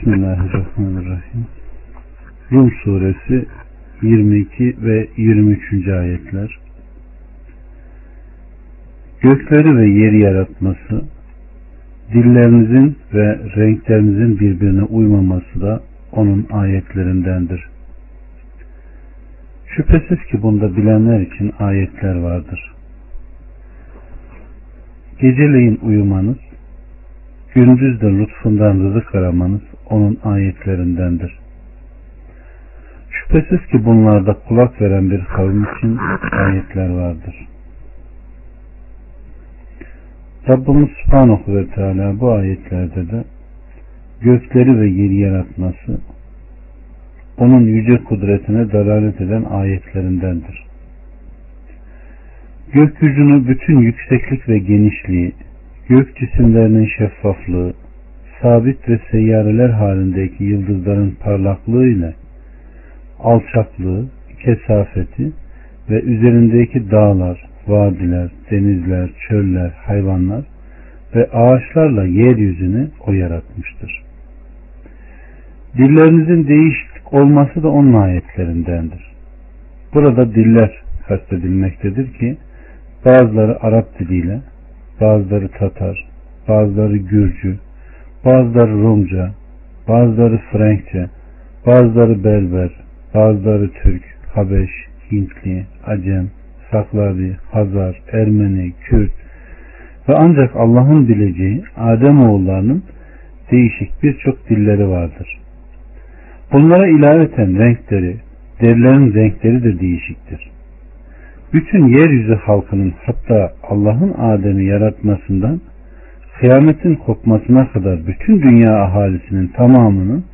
Bismillahirrahmanirrahim. Rum suresi 22 ve 23. ayetler. Gökleri ve yeri yaratması, dillerinizin ve renklerinizin birbirine uymaması da onun ayetlerindendir. Şüphesiz ki bunda bilenler için ayetler vardır. Geceleyin uyumanız, gündüz de lütfundan rızık aramanız onun ayetlerindendir. Şüphesiz ki bunlarda kulak veren bir kavim için ayetler vardır. Rabbimiz Subhanahu ve Teala bu ayetlerde de gökleri ve yeri yaratması onun yüce kudretine dalalet eden ayetlerindendir. Gökyüzünü bütün yükseklik ve genişliği, gök cisimlerinin şeffaflığı, sabit ve seyyareler halindeki yıldızların parlaklığı ile alçaklığı, kesafeti ve üzerindeki dağlar, vadiler, denizler, çöller, hayvanlar ve ağaçlarla yeryüzünü o yaratmıştır. Dillerinizin değişik olması da onun ayetlerindendir. Burada diller kastedilmektedir ki bazıları Arap diliyle, bazıları Tatar, bazıları Gürcü, bazıları Rumca, bazıları Frenkçe, bazıları Berber, bazıları Türk, Habeş, Hintli, Acem, Saklavi, Hazar, Ermeni, Kürt ve ancak Allah'ın bileceği Adem oğullarının değişik birçok dilleri vardır. Bunlara ilaveten renkleri, derilerin renkleri de değişiktir. Bütün yeryüzü halkının hatta Allah'ın Adem'i yaratmasından kıyametin kopmasına kadar bütün dünya ahalisinin tamamının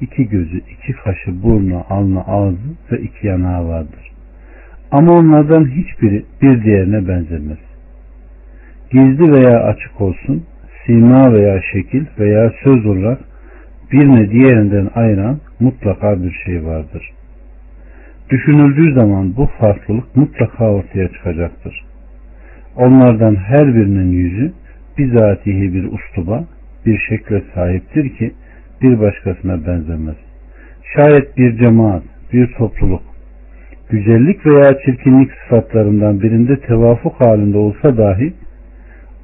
iki gözü, iki kaşı, burnu, alnı, ağzı ve iki yanağı vardır. Ama onlardan hiçbiri bir diğerine benzemez. Gizli veya açık olsun, sima veya şekil veya söz olarak birini diğerinden ayıran mutlaka bir şey vardır. Düşünüldüğü zaman bu farklılık mutlaka ortaya çıkacaktır. Onlardan her birinin yüzü bizatihi bir ustuba, bir şekle sahiptir ki bir başkasına benzemez. Şayet bir cemaat, bir topluluk, güzellik veya çirkinlik sıfatlarından birinde tevafuk halinde olsa dahi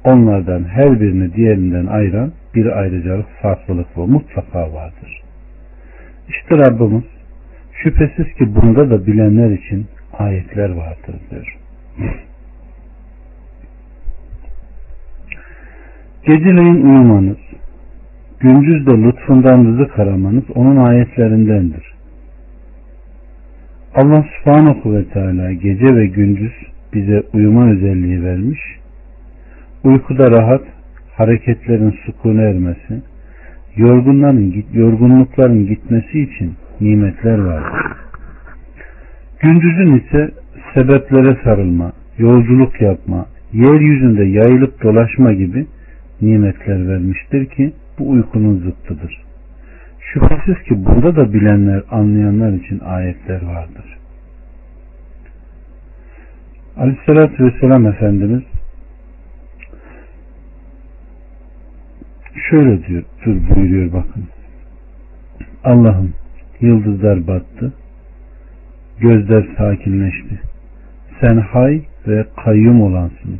onlardan her birini diğerinden ayıran bir ayrıcalık, farklılık ve mutlaka vardır. İşte Rabbimiz şüphesiz ki bunda da bilenler için ayetler vardır diyor. Geceleyin uyumanız, gündüz de lütfundan rızık aramanız onun ayetlerindendir. Allah subhanahu ve teala gece ve gündüz bize uyuma özelliği vermiş. Uykuda rahat, hareketlerin sukun ermesi, yorgunların, yorgunlukların gitmesi için nimetler vardır. Gündüzün ise sebeplere sarılma, yolculuk yapma, yeryüzünde yayılıp dolaşma gibi nimetler vermiştir ki bu uykunun zıttıdır. Şüphesiz ki burada da bilenler, anlayanlar için ayetler vardır. Aleyhissalatü Vesselam Efendimiz şöyle diyor, dur buyuruyor bakın. Allah'ım yıldızlar battı, gözler sakinleşti. Sen hay ve kayyum olansın.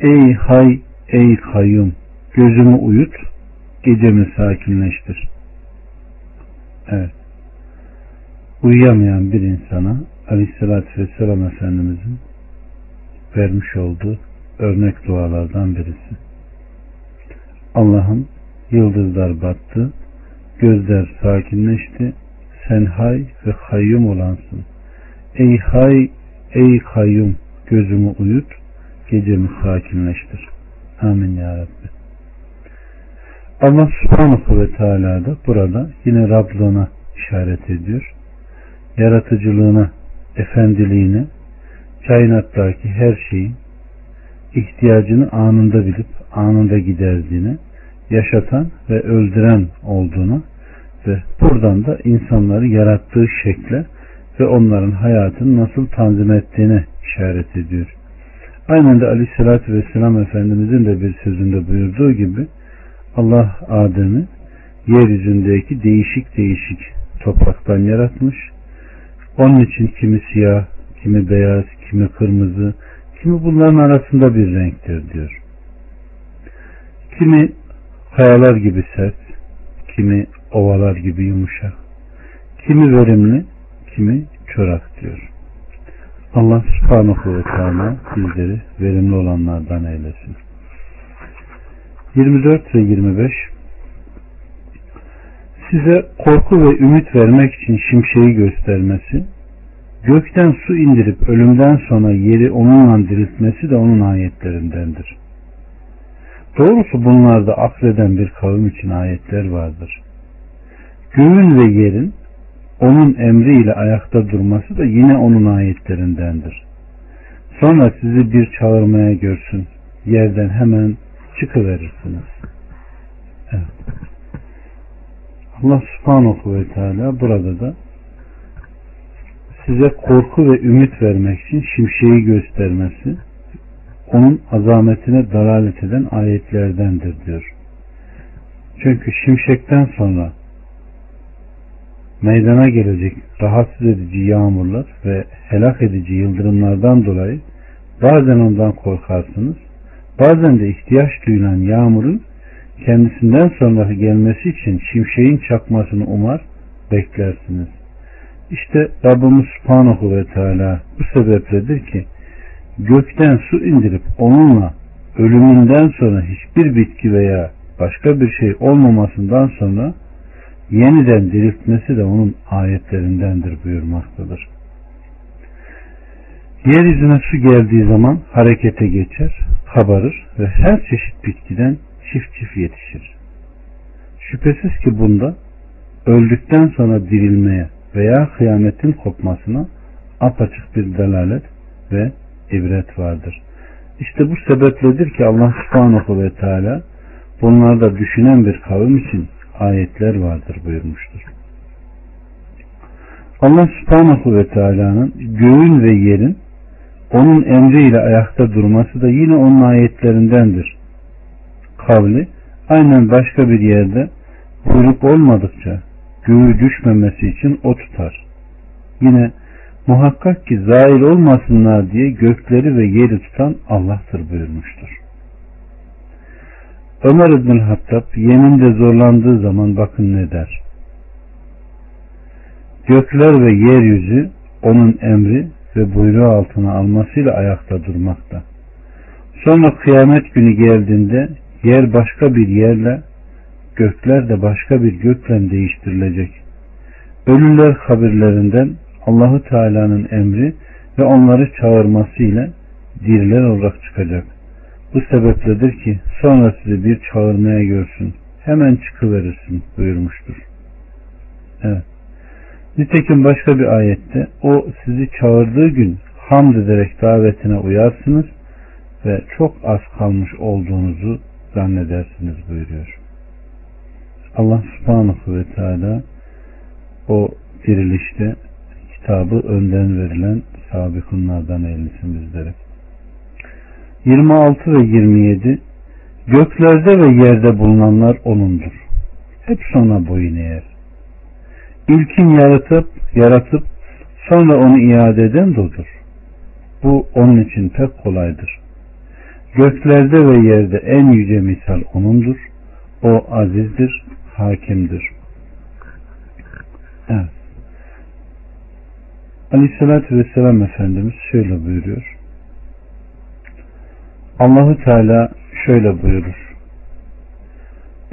Ey hay, ey kayyum, gözümü uyut, gecemi sakinleştir. Evet. Uyuyamayan bir insana Aleyhisselatü Vesselam Efendimizin vermiş olduğu örnek dualardan birisi. Allah'ım yıldızlar battı, gözler sakinleşti, sen hay ve kayyum olansın. Ey hay, ey kayyum, gözümü uyut, gecemi sakinleştir. Amin ya Rabbi. Allah subhanahu ve teala da burada yine Rablığına işaret ediyor. Yaratıcılığına, efendiliğine, kainattaki her şeyin ihtiyacını anında bilip anında giderdiğine, yaşatan ve öldüren olduğuna ve buradan da insanları yarattığı şekle ve onların hayatını nasıl tanzim ettiğine işaret ediyor. Aynen de Aleyhisselatü Vesselam Efendimizin de bir sözünde buyurduğu gibi Allah Adem'i yeryüzündeki değişik değişik topraktan yaratmış. Onun için kimi siyah, kimi beyaz, kimi kırmızı, kimi bunların arasında bir renktir diyor. Kimi kayalar gibi sert, kimi ovalar gibi yumuşak, kimi verimli, kimi çorak diyor. Allah subhanahu ve teala bizleri verimli olanlardan eylesin. 24 ve 25 Size korku ve ümit vermek için şimşeği göstermesi, gökten su indirip ölümden sonra yeri onunla diriltmesi de onun ayetlerindendir. Doğrusu bunlarda akleden bir kavim için ayetler vardır. Göğün ve yerin onun emriyle ayakta durması da yine onun ayetlerindendir. Sonra sizi bir çağırmaya görsün. Yerden hemen çıkıverirsiniz. Evet. Allah subhanahu ve teala burada da size korku ve ümit vermek için şimşeği göstermesi onun azametine dalalet eden ayetlerdendir diyor. Çünkü şimşekten sonra meydana gelecek rahatsız edici yağmurlar ve helak edici yıldırımlardan dolayı bazen ondan korkarsınız, bazen de ihtiyaç duyulan yağmurun kendisinden sonra gelmesi için şimşeğin çakmasını umar, beklersiniz. İşte Rabbimiz Subhanahu ve Teala bu sebepledir ki gökten su indirip onunla ölümünden sonra hiçbir bitki veya başka bir şey olmamasından sonra yeniden diriltmesi de onun ayetlerindendir buyurmaktadır. Yeryüzüne su geldiği zaman harekete geçer, kabarır ve her çeşit bitkiden çift çift yetişir. Şüphesiz ki bunda öldükten sonra dirilmeye veya kıyametin kopmasına apaçık bir delalet ve ibret vardır. İşte bu sebepledir ki Allah subhanahu ve teala bunlarda düşünen bir kavim için ayetler vardır buyurmuştur. Allah subhanahu ve teala'nın göğün ve yerin onun emriyle ayakta durması da yine onun ayetlerindendir. Kavli aynen başka bir yerde buyruk olmadıkça göğü düşmemesi için o tutar. Yine muhakkak ki zail olmasınlar diye gökleri ve yeri tutan Allah'tır buyurmuştur. Ömer İbn Hattab yeminde zorlandığı zaman bakın ne der. Gökler ve yeryüzü onun emri ve buyruğu altına almasıyla ayakta durmakta. Sonra kıyamet günü geldiğinde yer başka bir yerle, gökler de başka bir gökle değiştirilecek. Ölüler kabirlerinden Allahu Teala'nın emri ve onları çağırması ile diriler olarak çıkacak. Bu sebepledir ki sonra sizi bir çağırmaya görsün. Hemen çıkıverirsin buyurmuştur. Evet. Nitekim başka bir ayette o sizi çağırdığı gün hamd ederek davetine uyarsınız ve çok az kalmış olduğunuzu zannedersiniz buyuruyor. Allah subhanahu ve teala o dirilişte kitabı önden verilen sabikunlardan eylesin bizlere. 26 ve 27 Göklerde ve yerde bulunanlar O'nundur. Hep ona boyun eğer. İlkin yaratıp, yaratıp sonra onu iade eden de O'dur. Bu onun için pek kolaydır. Göklerde ve yerde en yüce misal O'nundur. O azizdir, hakimdir. Evet. Aleyhissalatü Vesselam Efendimiz şöyle buyuruyor. Allahu Teala şöyle buyurur.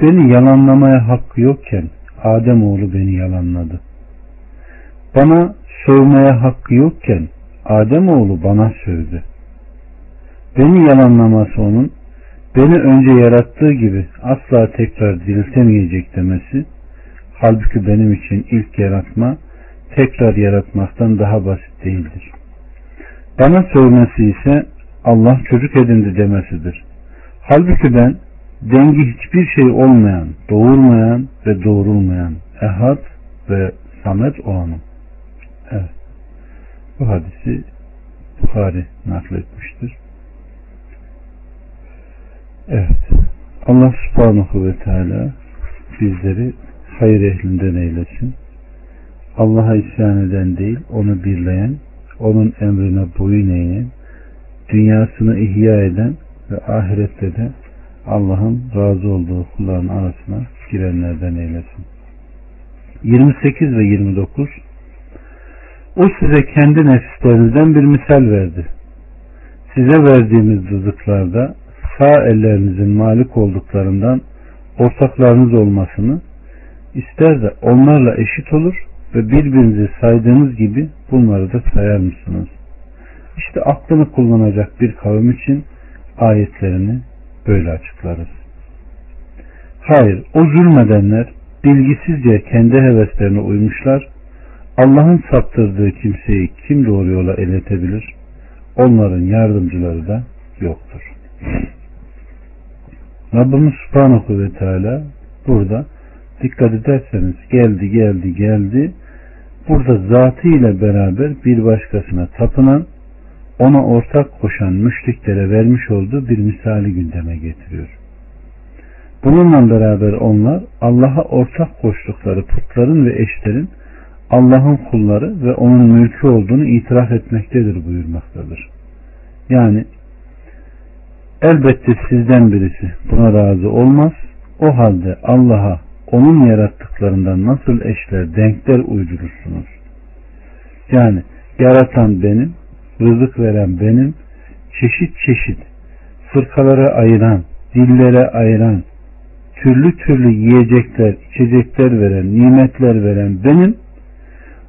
Beni yalanlamaya hakkı yokken Adem oğlu beni yalanladı. Bana sövmeye hakkı yokken Adem oğlu bana sövdü. Beni yalanlaması onun beni önce yarattığı gibi asla tekrar diriltemeyecek demesi halbuki benim için ilk yaratma tekrar yaratmaktan daha basit değildir. Bana sövmesi ise Allah çocuk edindi demesidir. Halbuki ben dengi hiçbir şey olmayan, doğurmayan ve doğrulmayan ehad ve samet olanım. Evet. Bu hadisi Bukhari nakletmiştir. Evet. Allah subhanahu ve teala bizleri hayır ehlinden eylesin. Allah'a isyan eden değil, onu birleyen, onun emrine boyun eğen, dünyasını ihya eden ve ahirette de Allah'ın razı olduğu kulların arasına girenlerden eylesin. 28 ve 29 O size kendi nefislerinizden bir misal verdi. Size verdiğimiz rızıklarda sağ ellerinizin malik olduklarından ortaklarınız olmasını ister de onlarla eşit olur ve birbirinizi saydığınız gibi bunları da sayar mısınız? İşte aklını kullanacak bir kavim için ayetlerini böyle açıklarız. Hayır, o zulmedenler bilgisizce kendi heveslerine uymuşlar. Allah'ın saptırdığı kimseyi kim doğru yola iletebilir? Onların yardımcıları da yoktur. Rabbimiz Subhanahu ve Teala burada dikkat ederseniz geldi geldi geldi burada zatı ile beraber bir başkasına tapınan ona ortak koşan müşriklere vermiş olduğu bir misali gündeme getiriyor. Bununla beraber onlar Allah'a ortak koştukları putların ve eşlerin Allah'ın kulları ve onun mülkü olduğunu itiraf etmektedir buyurmaktadır. Yani elbette sizden birisi buna razı olmaz. O halde Allah'a onun yarattıklarından nasıl eşler, denkler uydurursunuz? Yani yaratan benim, rızık veren benim, çeşit çeşit fırkalara ayıran, dillere ayıran, türlü türlü yiyecekler, içecekler veren, nimetler veren benim,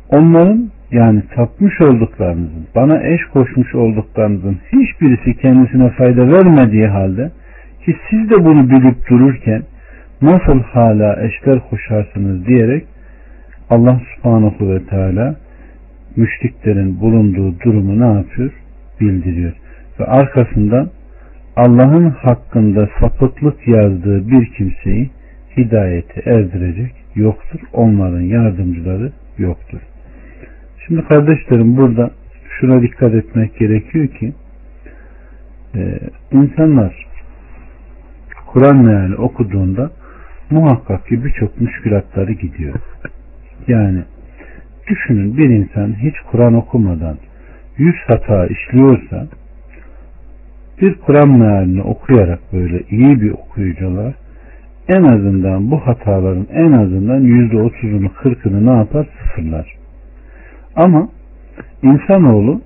onların yani tapmış olduklarınızın, bana eş koşmuş olduklarınızın hiçbirisi kendisine fayda vermediği halde ki siz de bunu bilip dururken nasıl hala eşler koşarsınız diyerek Allah subhanahu ve teala müşriklerin bulunduğu durumu ne yapıyor? Bildiriyor. Ve arkasından Allah'ın hakkında sapıklık yazdığı bir kimseyi hidayete erdirecek yoktur. Onların yardımcıları yoktur. Şimdi kardeşlerim burada şuna dikkat etmek gerekiyor ki e, insanlar Kur'an meali okuduğunda muhakkak ki birçok müşkülatları gidiyor. Yani düşünün bir insan hiç Kur'an okumadan yüz hata işliyorsa bir Kur'an mealini okuyarak böyle iyi bir okuyucular en azından bu hataların en azından yüzde otuzunu kırkını ne yapar sıfırlar. Ama insanoğlu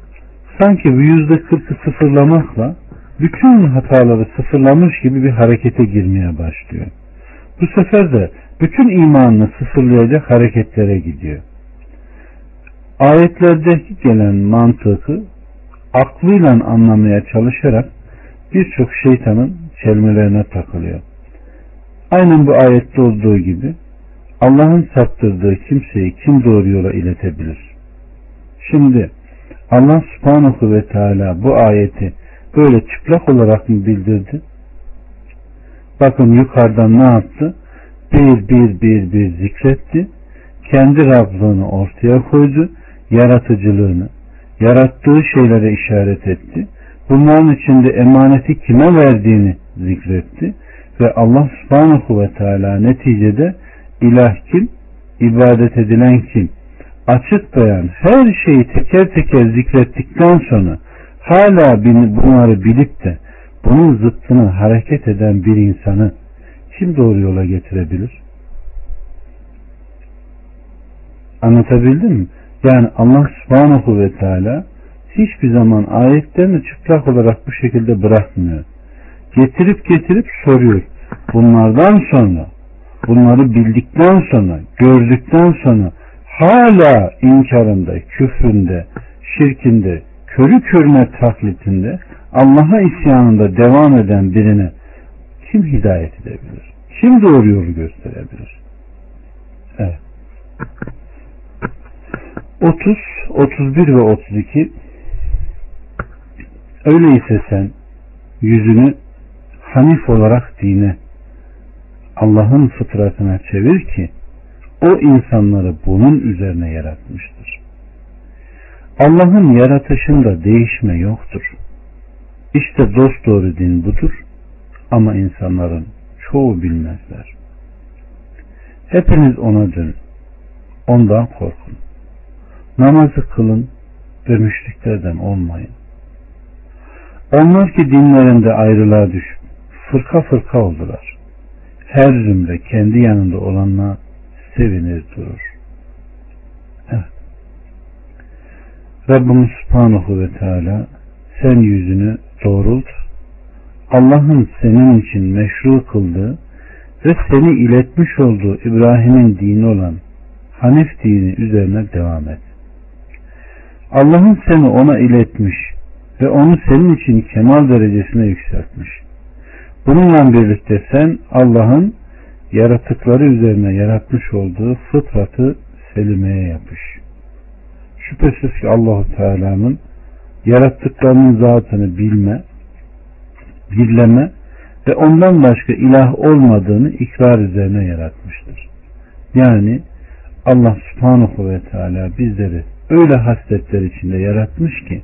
sanki bu yüzde kırkı sıfırlamakla bütün hataları sıfırlamış gibi bir harekete girmeye başlıyor. Bu sefer de bütün imanını sıfırlayacak hareketlere gidiyor. Ayetlerdeki gelen mantığı aklıyla anlamaya çalışarak birçok şeytanın çelmelerine takılıyor. Aynen bu ayette olduğu gibi Allah'ın saptırdığı kimseyi kim doğru yola iletebilir? Şimdi Allah subhanahu ve teala bu ayeti böyle çıplak olarak mı bildirdi? Bakın yukarıdan ne yaptı? Bir bir bir bir zikretti. Kendi Rablığını ortaya koydu. Yaratıcılığını, yarattığı şeylere işaret etti. Bunların içinde emaneti kime verdiğini zikretti. Ve Allah subhanahu ve teala neticede ilah kim, ibadet edilen kim, açık beyan her şeyi teker teker zikrettikten sonra hala bunları bilip de bunun zıttını hareket eden bir insanı kim doğru yola getirebilir? Anlatabildim mi? Yani Allah subhanahu ve teala hiçbir zaman ayetlerini çıplak olarak bu şekilde bırakmıyor. Getirip getirip soruyor. Bunlardan sonra bunları bildikten sonra gördükten sonra hala inkarında, küfründe, şirkinde, körü körüne taklitinde Allah'a isyanında devam eden birine kim hidayet edebilir? Kim doğru yolu gösterebilir? Evet. 30, 31 ve 32 Öyleyse sen yüzünü Hanif olarak dine Allah'ın fıtratına çevir ki o insanları bunun üzerine yaratmıştır. Allah'ın yaratışında değişme yoktur. İşte dost doğru din budur ama insanların çoğu bilmezler. Hepiniz ona dönün. Ondan korkun. Namazı kılın ve müşriklerden olmayın. Onlar ki dinlerinde ayrılığa düşüp fırka fırka oldular. Her zümre kendi yanında olanla sevinir durur. Evet. Rabbimiz Subhanahu ve Teala sen yüzünü doğrult. Allah'ın senin için meşru kıldığı ve seni iletmiş olduğu İbrahim'in dini olan Hanif dini üzerine devam et. Allah'ın seni ona iletmiş ve onu senin için kemal derecesine yükseltmiş. Bununla birlikte sen Allah'ın yaratıkları üzerine yaratmış olduğu fıtratı selimeye yapış. Şüphesiz ki Allahu Teala'nın yarattıklarının zatını bilme, birleme ve ondan başka ilah olmadığını ikrar üzerine yaratmıştır. Yani Allah subhanahu ve teala bizleri öyle hasletler içinde yaratmış ki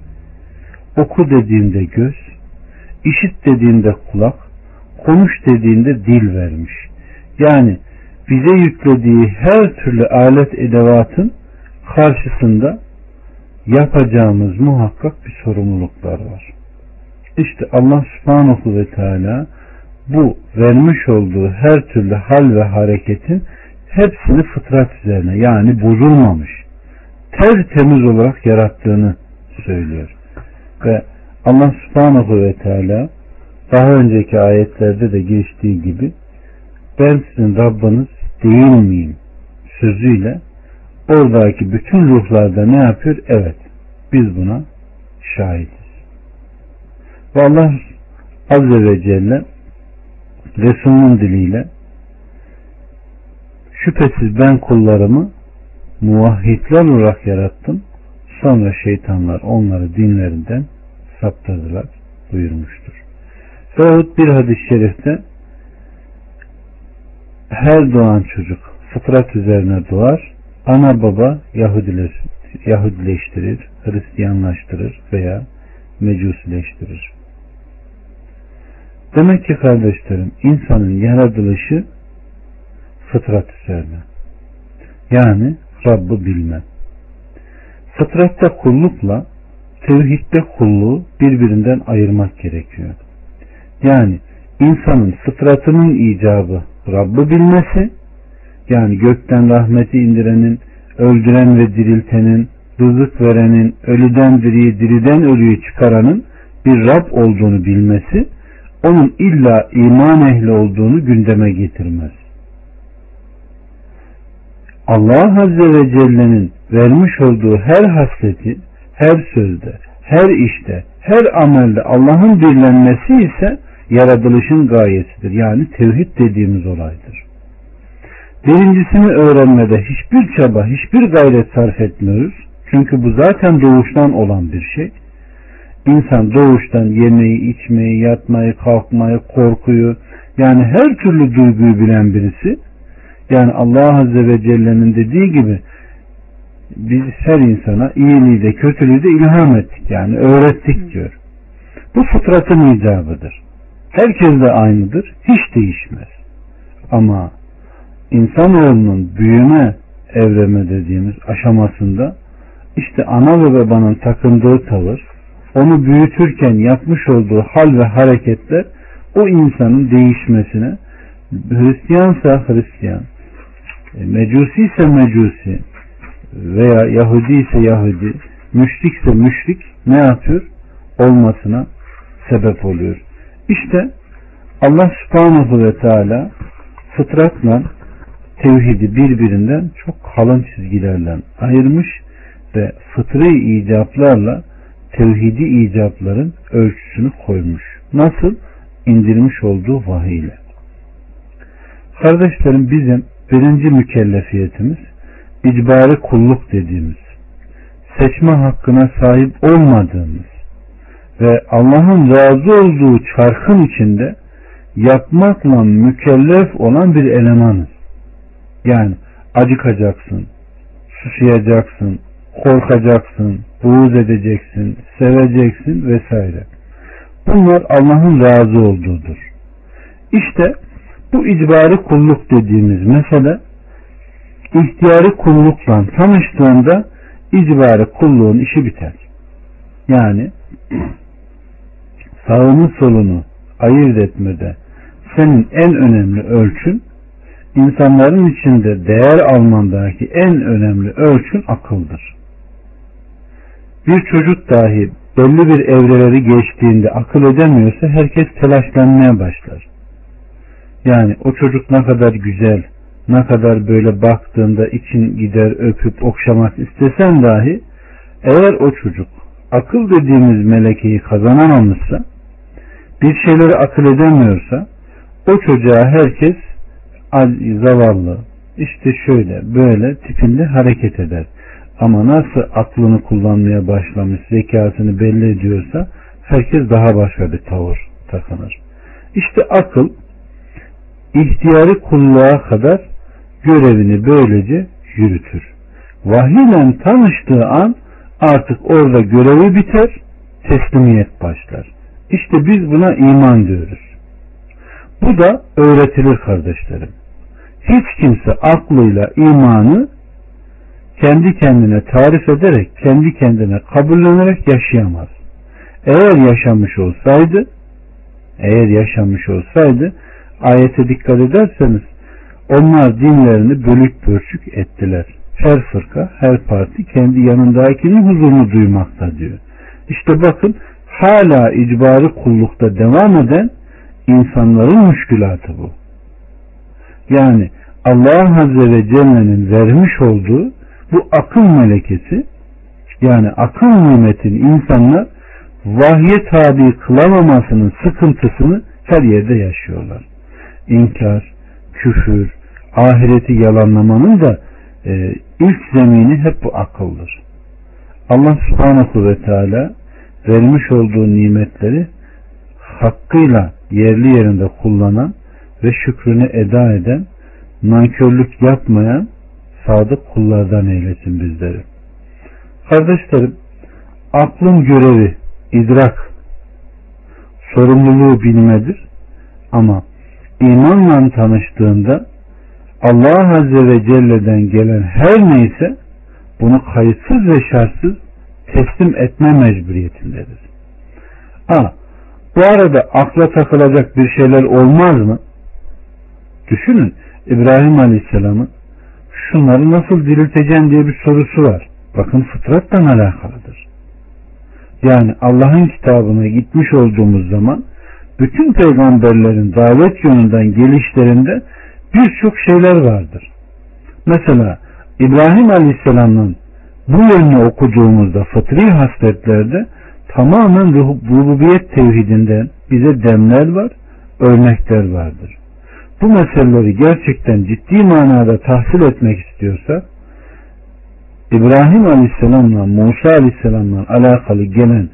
oku dediğinde göz, işit dediğinde kulak, konuş dediğinde dil vermiş. Yani bize yüklediği her türlü alet edevatın karşısında yapacağımız muhakkak bir sorumluluklar var. İşte Allah subhanahu ve teala bu vermiş olduğu her türlü hal ve hareketin hepsini fıtrat üzerine yani bozulmamış tertemiz olarak yarattığını söylüyor. Ve Allah subhanahu ve teala daha önceki ayetlerde de geçtiği gibi ben sizin Rabbiniz değil miyim sözüyle oradaki bütün ruhlarda ne yapıyor? Evet biz buna şahidiz. Ve Allah Azze ve Celle Resulünün diliyle şüphesiz ben kullarımı muvahhidler olarak yarattım. Sonra şeytanlar onları dinlerinden saptırdılar buyurmuştur. Veyahut bir hadis-i şerifte her doğan çocuk fıtrat üzerine doğar. Ana baba Yahudiler, Yahudileştirir, Hristiyanlaştırır veya Mecusileştirir. Demek ki kardeşlerim insanın yaratılışı fıtrat üzerine. Yani Rabb'ı bilme. Fıtratta kullukla tevhidde kulluğu birbirinden ayırmak gerekiyor. Yani insanın fıtratının icabı Rabb'ı bilmesi, yani gökten rahmeti indirenin, öldüren ve diriltenin, rızık verenin, ölüden diriyi, diriden ölüyü çıkaranın bir Rab olduğunu bilmesi, onun illa iman ehli olduğunu gündeme getirmez. Allah Azze ve Celle'nin vermiş olduğu her hasleti, her sözde, her işte, her amelde Allah'ın birlenmesi ise yaratılışın gayesidir. Yani tevhid dediğimiz olaydır. Birincisini öğrenmede hiçbir çaba, hiçbir gayret sarf etmiyoruz. Çünkü bu zaten doğuştan olan bir şey. İnsan doğuştan yemeği, içmeyi, yatmayı, kalkmayı, korkuyu yani her türlü duyguyu bilen birisi. Yani Allah Azze ve Celle'nin dediği gibi biz her insana iyiliği de kötülüğü de ilham ettik yani öğrettik diyor. Bu fıtratın icabıdır. Herkes de aynıdır. Hiç değişmez. Ama insanoğlunun büyüme evreme dediğimiz aşamasında işte ana ve babanın takındığı tavır, onu büyütürken yapmış olduğu hal ve hareketler o insanın değişmesine Hristiyansa Hristiyan, Mecusi ise Mecusi veya Yahudi ise Yahudi, müşrik ise müşrik ne yapıyor? Olmasına sebep oluyor. İşte Allah subhanahu ve teala fıtratla tevhidi birbirinden çok kalın çizgilerle ayırmış ve fıtri icaplarla tevhidi icapların ölçüsünü koymuş. Nasıl? indirmiş olduğu vahiy ile. Kardeşlerim bizim birinci mükellefiyetimiz icbari kulluk dediğimiz seçme hakkına sahip olmadığımız ve Allah'ın razı olduğu çarkın içinde yapmakla mükellef olan bir elemanız. Yani acıkacaksın, susayacaksın, korkacaksın, buğz edeceksin, seveceksin vesaire. Bunlar Allah'ın razı olduğudur. İşte bu icbari kulluk dediğimiz mesele ihtiyari kullukla tanıştığında icbari kulluğun işi biter. Yani sağını solunu ayırt etmede senin en önemli ölçün insanların içinde değer almandaki en önemli ölçün akıldır. Bir çocuk dahi belli bir evreleri geçtiğinde akıl edemiyorsa herkes telaşlanmaya başlar. Yani o çocuk ne kadar güzel, ne kadar böyle baktığında için gider öpüp okşamak istesen dahi eğer o çocuk akıl dediğimiz melekeyi kazanamamışsa bir şeyleri akıl edemiyorsa o çocuğa herkes zavallı işte şöyle böyle tipinde hareket eder. Ama nasıl aklını kullanmaya başlamış, zekasını belli ediyorsa herkes daha başka bir tavır takınır. İşte akıl ihtiyarı kulluğa kadar görevini böylece yürütür. Vahiyle tanıştığı an artık orada görevi biter, teslimiyet başlar. İşte biz buna iman diyoruz. Bu da öğretilir kardeşlerim. Hiç kimse aklıyla imanı kendi kendine tarif ederek, kendi kendine kabullenerek yaşayamaz. Eğer yaşamış olsaydı, eğer yaşamış olsaydı, ayete dikkat ederseniz, onlar dinlerini bölük pörçük ettiler. Her fırka, her parti kendi yanındakinin huzurunu duymakta diyor. İşte bakın, hala icbari kullukta devam eden insanların müşkülatı bu. Yani Allah Azze ve Celle'nin vermiş olduğu bu akıl melekesi yani akıl nimetini insanlar vahye tabi kılamamasının sıkıntısını her yerde yaşıyorlar. İnkar, küfür, ahireti yalanlamanın da e, ilk zemini hep bu akıldır. Allah subhanahu ve teala vermiş olduğu nimetleri hakkıyla yerli yerinde kullanan ve şükrünü eda eden, nankörlük yapmayan sadık kullardan eylesin bizleri. Kardeşlerim, aklın görevi, idrak, sorumluluğu bilmedir. Ama imanla tanıştığında Allah Azze ve Celle'den gelen her neyse bunu kayıtsız ve şartsız teslim etme mecburiyetindedir. A. Bu arada akla takılacak bir şeyler olmaz mı? Düşünün İbrahim Aleyhisselam'ın şunları nasıl dirilteceğim diye bir sorusu var. Bakın fıtratla alakalıdır. Yani Allah'ın kitabına gitmiş olduğumuz zaman bütün peygamberlerin davet yönünden gelişlerinde birçok şeyler vardır. Mesela İbrahim Aleyhisselam'ın bu yönünü okuduğumuzda fıtri hasletlerde tamamen rububiyet tevhidinden bize demler var, örnekler vardır bu meseleleri gerçekten ciddi manada tahsil etmek istiyorsa İbrahim Aleyhisselam'la Musa Aleyhisselam'la alakalı gelen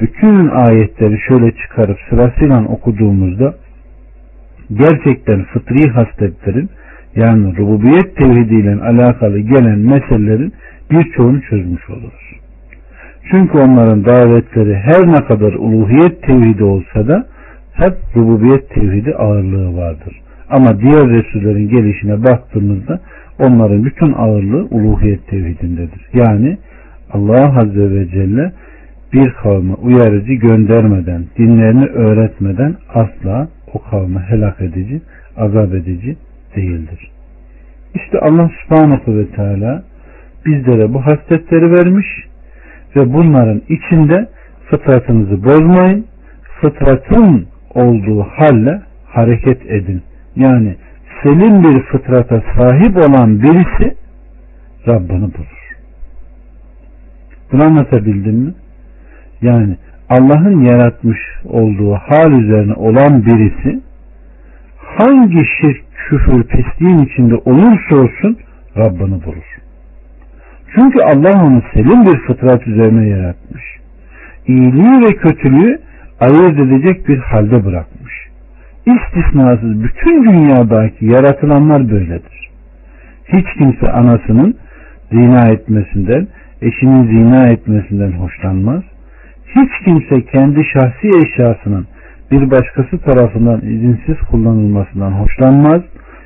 bütün ayetleri şöyle çıkarıp sırasıyla okuduğumuzda gerçekten fıtri hasletlerin yani rububiyet tevhidiyle alakalı gelen meselelerin birçoğunu çözmüş oluruz. Çünkü onların davetleri her ne kadar uluhiyet tevhidi olsa da hep rububiyet tevhidi ağırlığı vardır. Ama diğer Resullerin gelişine baktığımızda onların bütün ağırlığı uluhiyet tevhidindedir. Yani Allah Azze ve Celle bir kavme uyarıcı göndermeden, dinlerini öğretmeden asla o kavme helak edici, azap edici değildir. İşte Allah subhanahu ve teala bizlere bu hasletleri vermiş ve bunların içinde fıtratınızı bozmayın, fıtratın olduğu halle hareket edin yani selim bir fıtrata sahip olan birisi Rabbini bulur. Bunu anlatabildim mi? Yani Allah'ın yaratmış olduğu hal üzerine olan birisi hangi şirk, küfür, pisliğin içinde olursa olsun Rabbini bulur. Çünkü Allah onu selim bir fıtrat üzerine yaratmış. İyiliği ve kötülüğü ayırt edecek bir halde bırakmış istisnasız bütün dünyadaki yaratılanlar böyledir. Hiç kimse anasının zina etmesinden, eşinin zina etmesinden hoşlanmaz. Hiç kimse kendi şahsi eşyasının bir başkası tarafından izinsiz kullanılmasından hoşlanmaz.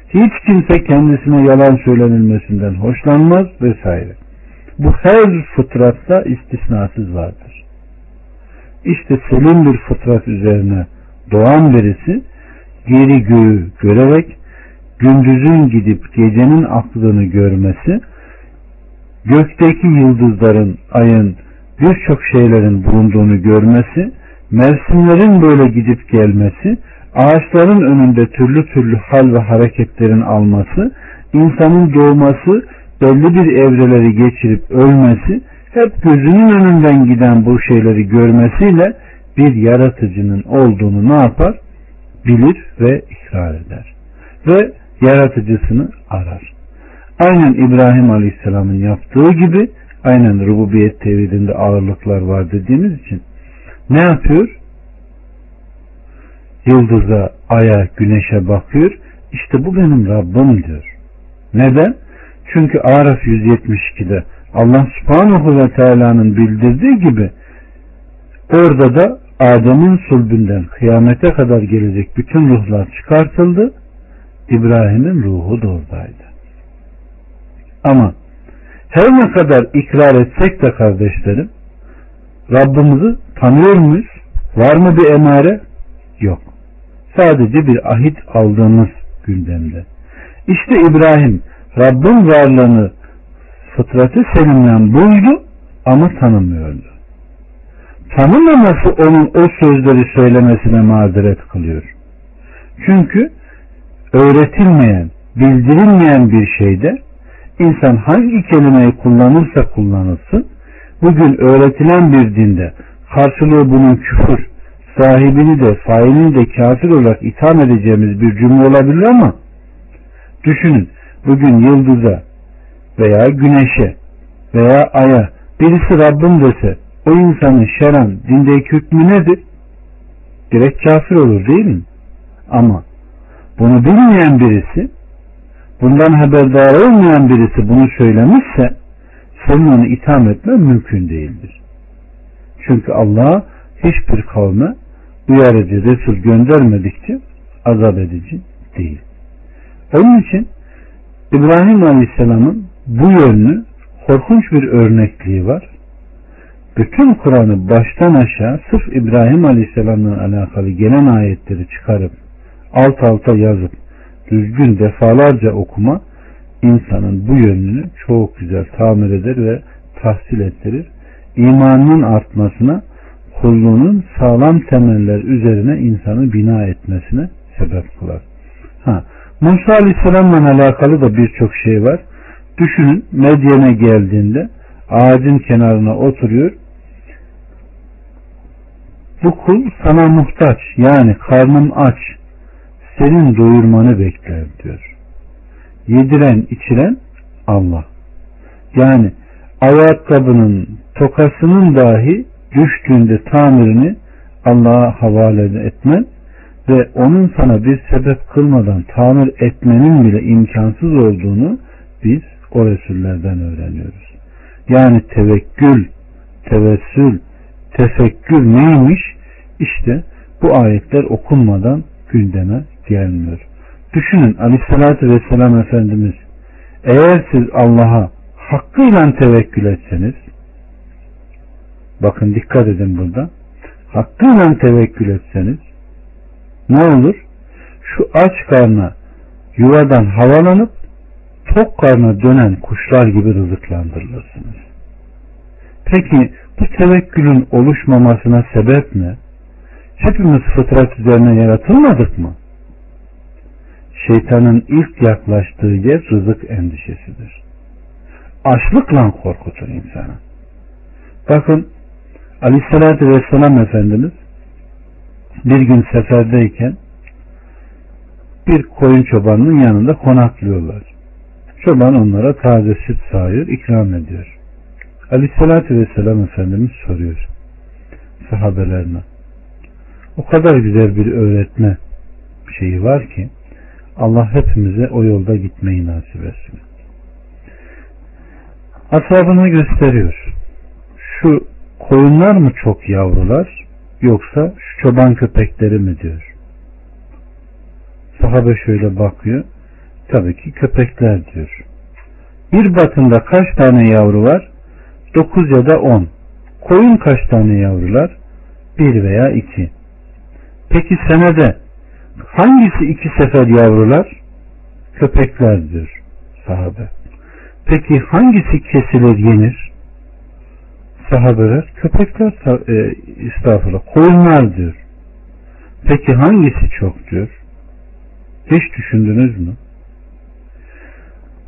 Hiç kimse kendisine yalan söylenilmesinden hoşlanmaz vesaire. Bu her fıtratta istisnasız vardır. İşte selim bir fıtrat üzerine doğan birisi geri göğü görerek gündüzün gidip gecenin aklını görmesi, gökteki yıldızların, ayın, birçok şeylerin bulunduğunu görmesi, mevsimlerin böyle gidip gelmesi, ağaçların önünde türlü türlü hal ve hareketlerin alması, insanın doğması, belli bir evreleri geçirip ölmesi, hep gözünün önünden giden bu şeyleri görmesiyle bir yaratıcının olduğunu ne yapar? Bilir ve ikrar eder. Ve yaratıcısını arar. Aynen İbrahim Aleyhisselam'ın yaptığı gibi aynen rububiyet tevhidinde ağırlıklar var dediğimiz için ne yapıyor? Yıldıza, aya, güneşe bakıyor. İşte bu benim Rabbim diyor. Neden? Çünkü Araf 172'de Allah subhanahu ve teala'nın bildirdiği gibi orada da Adem'in sulbünden kıyamete kadar gelecek bütün ruhlar çıkartıldı. İbrahim'in ruhu da oradaydı. Ama her ne kadar ikrar etsek de kardeşlerim Rabbimizi tanıyor muyuz? Var mı bir emare? Yok. Sadece bir ahit aldığımız gündemde. İşte İbrahim Rabbin varlığını fıtratı selimden buydu ama tanımıyordu. Tanımaması onun o sözleri söylemesine mazeret kılıyor. Çünkü öğretilmeyen, bildirilmeyen bir şeyde insan hangi kelimeyi kullanırsa kullanılsın, bugün öğretilen bir dinde karşılığı bunun küfür, sahibini de failini de kafir olarak itham edeceğimiz bir cümle olabilir ama düşünün bugün yıldıza veya güneşe veya aya birisi Rabbim dese o insanın şeran dindeki hükmü nedir? Direkt kafir olur değil mi? Ama bunu bilmeyen birisi bundan haberdar olmayan birisi bunu söylemişse senin onu itham etme mümkün değildir. Çünkü Allah hiçbir kavme uyarıcı Resul göndermedikçe azap edici değil. Onun için İbrahim Aleyhisselam'ın bu yönlü korkunç bir örnekliği var. Bütün Kur'an'ı baştan aşağı sırf İbrahim Aleyhisselam'la alakalı gelen ayetleri çıkarıp alt alta yazıp düzgün defalarca okuma insanın bu yönünü çok güzel tamir eder ve tahsil ettirir. İmanının artmasına, kulluğunun sağlam temeller üzerine insanı bina etmesine sebep kılar. Ha, Musa Aleyhisselam'la alakalı da birçok şey var. Düşünün Medyen'e geldiğinde ağacın kenarına oturuyor. Bu kul sana muhtaç yani karnım aç senin doyurmanı bekler diyor. Yediren içiren Allah. Yani ayakkabının tokasının dahi düştüğünde tamirini Allah'a havale etmen ve onun sana bir sebep kılmadan tamir etmenin bile imkansız olduğunu biz o Resullerden öğreniyoruz. Yani tevekkül, tevessül, tefekkür neymiş? İşte bu ayetler okunmadan gündeme gelmiyor. Düşünün aleyhissalatü vesselam Efendimiz eğer siz Allah'a hakkıyla tevekkül etseniz bakın dikkat edin burada hakkıyla tevekkül etseniz ne olur? Şu aç karna yuvadan havalanıp tok karna dönen kuşlar gibi rızıklandırılırsınız. Peki bu tevekkülün oluşmamasına sebep ne? Hepimiz fıtrat üzerine yaratılmadık mı? Şeytanın ilk yaklaştığı yer rızık endişesidir. Açlıkla korkutur insanı. Bakın Aleyhisselatü Vesselam Efendimiz bir gün seferdeyken bir koyun çobanının yanında konaklıyorlar. Çoban onlara taze süt sağıyor, ikram ediyor. Aleyhissalatü vesselam Efendimiz soruyor sahabelerine. O kadar güzel bir öğretme şeyi var ki Allah hepimize o yolda gitmeyi nasip etsin. Ashabına gösteriyor. Şu koyunlar mı çok yavrular yoksa şu çoban köpekleri mi diyor. Sahabe şöyle bakıyor. Tabii ki köpekler diyor. Bir batında kaç tane yavru var? Dokuz ya da on. Koyun kaç tane yavrular? Bir veya iki. Peki senede hangisi iki sefer yavrular? Köpekler diyor sahabe. Peki hangisi kesilir yenir? Sahabeler köpekler e, estağfurullah koyunlar. Peki hangisi çok? Hiç düşündünüz mü?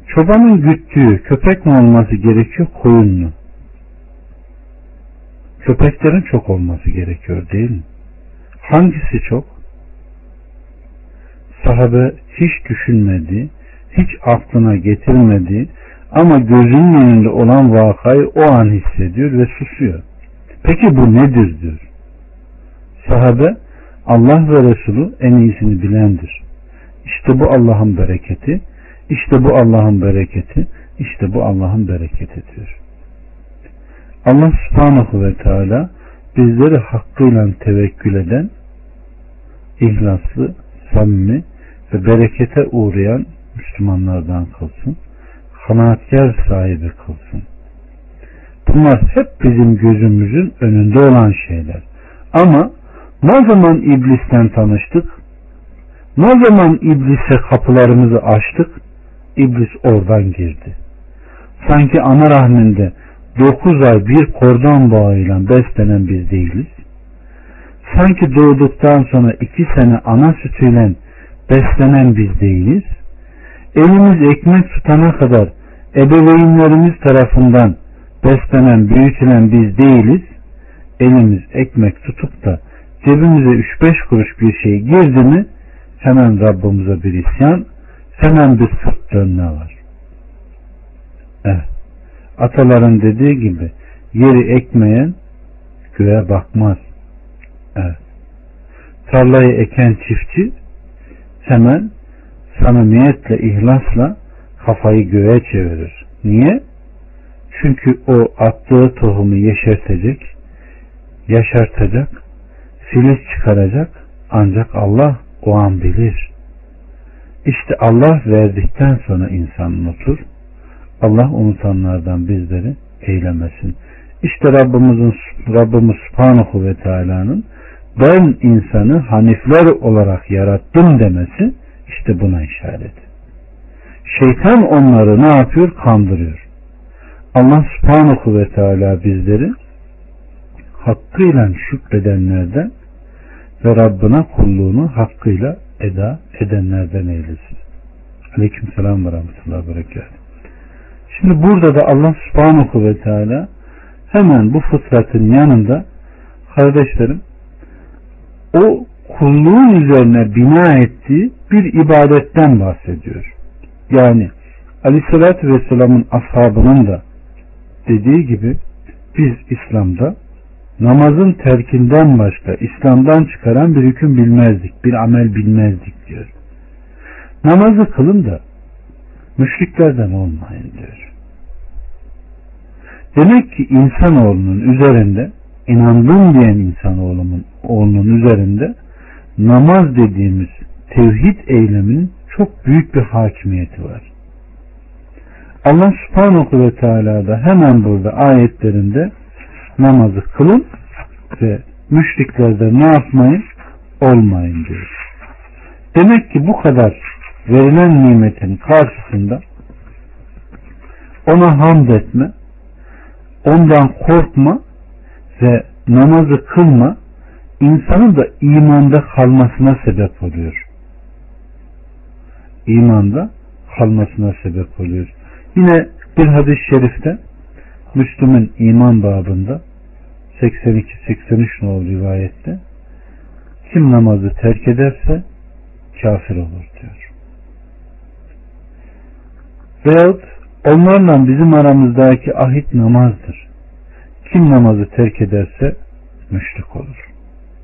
Çobanın güttüğü köpek mi olması gerekiyor koyun mu? Köpeklerin çok olması gerekiyor değil mi? Hangisi çok? Sahabe hiç düşünmedi, hiç aklına getirmedi ama gözünün önünde olan vakayı o an hissediyor ve susuyor. Peki bu nedir diyor. Sahabe Allah ve Resulü en iyisini bilendir. İşte bu Allah'ın bereketi, işte bu Allah'ın bereketi, işte bu Allah'ın bereketi diyor. Allah subhanahu ve teala bizleri hakkıyla tevekkül eden, ihlaslı, samimi ve berekete uğrayan Müslümanlardan kılsın. Kanaatkar sahibi kılsın. Bunlar hep bizim gözümüzün önünde olan şeyler. Ama ne zaman iblisten tanıştık? Ne zaman iblise kapılarımızı açtık? İblis oradan girdi. Sanki ana rahminde dokuz ay bir kordon bağıyla beslenen biz değiliz. Sanki doğduktan sonra iki sene ana sütüyle beslenen biz değiliz. Elimiz ekmek tutana kadar ebeveynlerimiz tarafından beslenen, büyütülen biz değiliz. Elimiz ekmek tutup da cebimize 3-5 kuruş bir şey girdi mi hemen Rabbimize bir isyan, hemen bir sırt dönme var. Evet. Ataların dediği gibi yeri ekmeyen göğe bakmaz. Evet. Tarlayı eken çiftçi hemen samimiyetle, ihlasla kafayı göğe çevirir. Niye? Çünkü o attığı tohumu yeşertecek, yaşartacak, filiz çıkaracak ancak Allah o an bilir. İşte Allah verdikten sonra insan unutur. Allah unutanlardan bizleri eylemesin. İşte Rabbimizin Rabbimiz Subhanahu ve Teala'nın ben insanı hanifler olarak yarattım demesi işte buna işaret. Şeytan onları ne yapıyor? Kandırıyor. Allah subhanahu ve teala bizleri hakkıyla şükredenlerden ve Rabbına kulluğunu hakkıyla eda edenlerden eylesin. Aleyküm selam ve rahmetullahi ve Şimdi burada da Allah subhanahu ve teala hemen bu fıtratın yanında kardeşlerim o kulluğun üzerine bina ettiği bir ibadetten bahsediyor. Yani Aleyhisselatü Vesselam'ın ashabının da dediği gibi biz İslam'da namazın terkinden başka İslam'dan çıkaran bir hüküm bilmezdik, bir amel bilmezdik diyor. Namazı kılın da müşriklerden olmayın diyor. Demek ki insanoğlunun üzerinde inandım diyen insanoğlunun oğlunun üzerinde namaz dediğimiz tevhid eyleminin çok büyük bir hakimiyeti var. Allah subhanahu ve teala da hemen burada ayetlerinde namazı kılın ve müşriklerde ne yapmayın? Olmayın diyor. Demek ki bu kadar verilen nimetin karşısında ona hamd etme, ondan korkma ve namazı kılma insanın da imanda kalmasına sebep oluyor. İmanda kalmasına sebep oluyor. Yine bir hadis-i şerifte Müslüm'ün iman babında 82-83 nolu rivayette kim namazı terk ederse kafir olur diyor. Veyahut onlarla bizim aramızdaki ahit namazdır. Kim namazı terk ederse müşrik olur.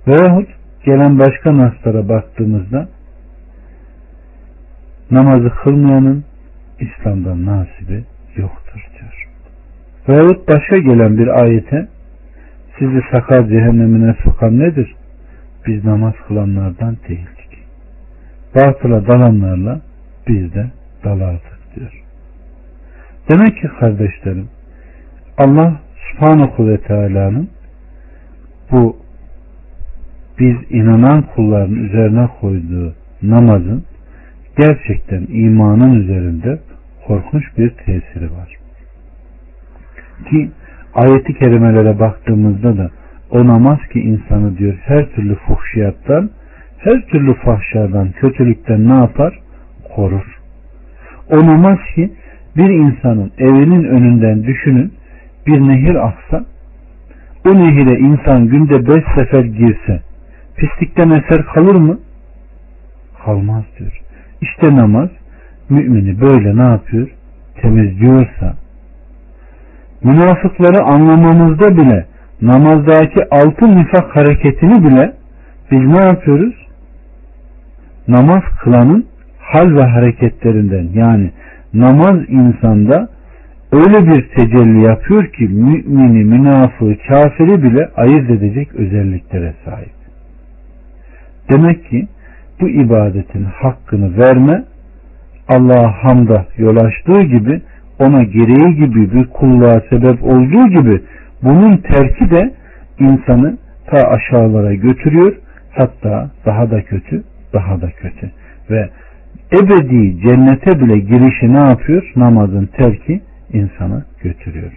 Veyahut gelen başka naslara baktığımızda namazı kılmayanın İslam'dan nasibi yoktur diyor. Veyahut başka gelen bir ayete sizi sakar cehennemine sokan nedir? Biz namaz kılanlardan değildik. Batıla dalanlarla biz de dal artık diyor. Demek ki kardeşlerim Allah subhanahu ve teala'nın bu biz inanan kulların üzerine koyduğu namazın gerçekten imanın üzerinde korkunç bir tesiri var. Ki ayeti kerimelere baktığımızda da o namaz ki insanı diyor her türlü fuhşiyattan, her türlü fahşadan, kötülükten ne yapar? Korur. O namaz ki bir insanın evinin önünden düşünün bir nehir aksa o nehire insan günde beş sefer girse pislikten eser kalır mı? Kalmaz diyor. İşte namaz mümini böyle ne yapıyor? Temizliyorsa münafıkları anlamamızda bile namazdaki altı nifak hareketini bile biz ne yapıyoruz? Namaz kılanın hal ve hareketlerinden yani namaz insanda öyle bir tecelli yapıyor ki mümini, münafığı, kafiri bile ayırt edecek özelliklere sahip. Demek ki bu ibadetin hakkını verme Allah'a hamda yol açtığı gibi ona gereği gibi bir kulluğa sebep olduğu gibi bunun terki de insanı ta aşağılara götürüyor hatta daha da kötü daha da kötü ve ebedi cennete bile girişi ne yapıyor? Namazın terki insanı götürüyor.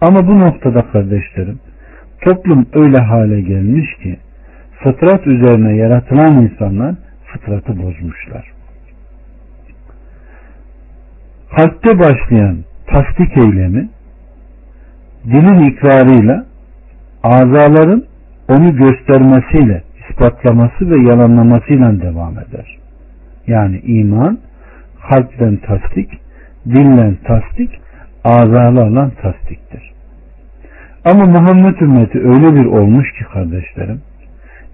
Ama bu noktada kardeşlerim toplum öyle hale gelmiş ki fıtrat üzerine yaratılan insanlar fıtratı bozmuşlar. Kalpte başlayan tasdik eylemi dilin ikrarıyla azaların onu göstermesiyle ispatlaması ve yalanlamasıyla devam eder. Yani iman kalpten tasdik, dillen tasdik, azalarla tasdiktir. Ama Muhammed ümmeti öyle bir olmuş ki kardeşlerim,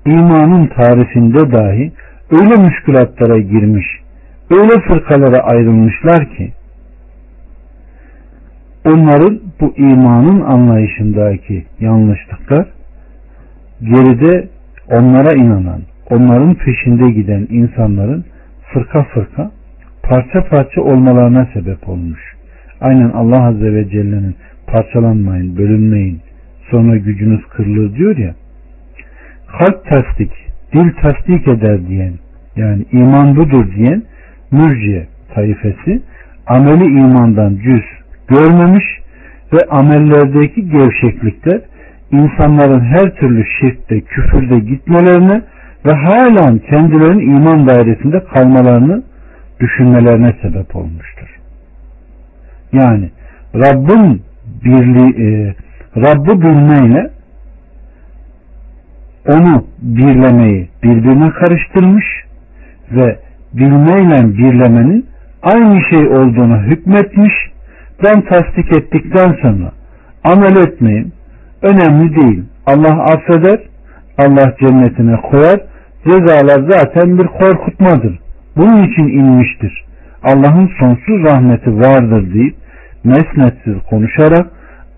imanın tarifinde dahi öyle müşkülatlara girmiş, öyle fırkalara ayrılmışlar ki, onların bu imanın anlayışındaki yanlışlıklar geride onlara inanan, onların peşinde giden insanların fırka fırka parça parça olmalarına sebep olmuş. Aynen Allah Azze ve Celle'nin parçalanmayın, bölünmeyin, sonra gücünüz kırılır diyor ya. Kalp tasdik, dil tasdik eder diyen, yani iman budur diyen mürciye tayfesi ameli imandan cüz görmemiş ve amellerdeki gevşeklikler insanların her türlü şirkte, küfürde gitmelerine ve halen kendilerinin iman dairesinde kalmalarını düşünmelerine sebep olmuştur. Yani Rabbin birliği, e, Rabb'ı bilmeyle onu birlemeyi birbirine karıştırmış ve bilmeyle birlemenin aynı şey olduğunu hükmetmiş. Ben tasdik ettikten sonra amel etmeyin önemli değil. Allah affeder Allah cennetine koyar cezalar zaten bir korkutmadır. Bunun için inmiştir. Allah'ın sonsuz rahmeti vardır deyip mesnetsiz konuşarak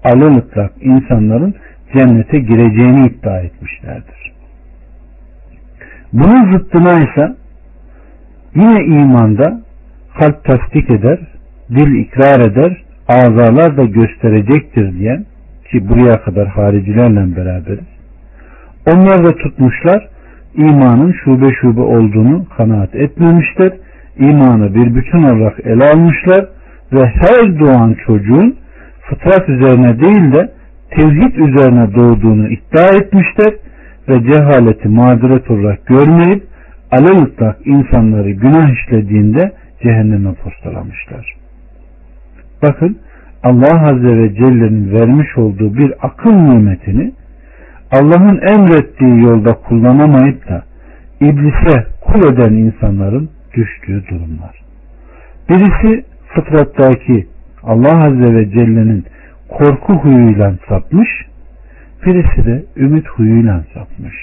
alılıkla insanların cennete gireceğini iddia etmişlerdir. Bunun zıttına ise yine imanda kalp tasdik eder, dil ikrar eder, azalar da gösterecektir diyen ki buraya kadar haricilerle beraberiz. Onlar da tutmuşlar imanın şube şube olduğunu kanaat etmemişler. İmanı bir bütün olarak ele almışlar ve her doğan çocuğun fıtrat üzerine değil de tevhid üzerine doğduğunu iddia etmişler ve cehaleti mağduret olarak görmeyip alelütlak insanları günah işlediğinde cehenneme postalamışlar. Bakın Allah Azze ve Celle'nin vermiş olduğu bir akıl nimetini Allah'ın emrettiği yolda kullanamayıp da iblise kul eden insanların düştüğü durumlar. Birisi fıtrattaki Allah Azze ve Celle'nin korku huyuyla sapmış, birisi de ümit huyuyla sapmış.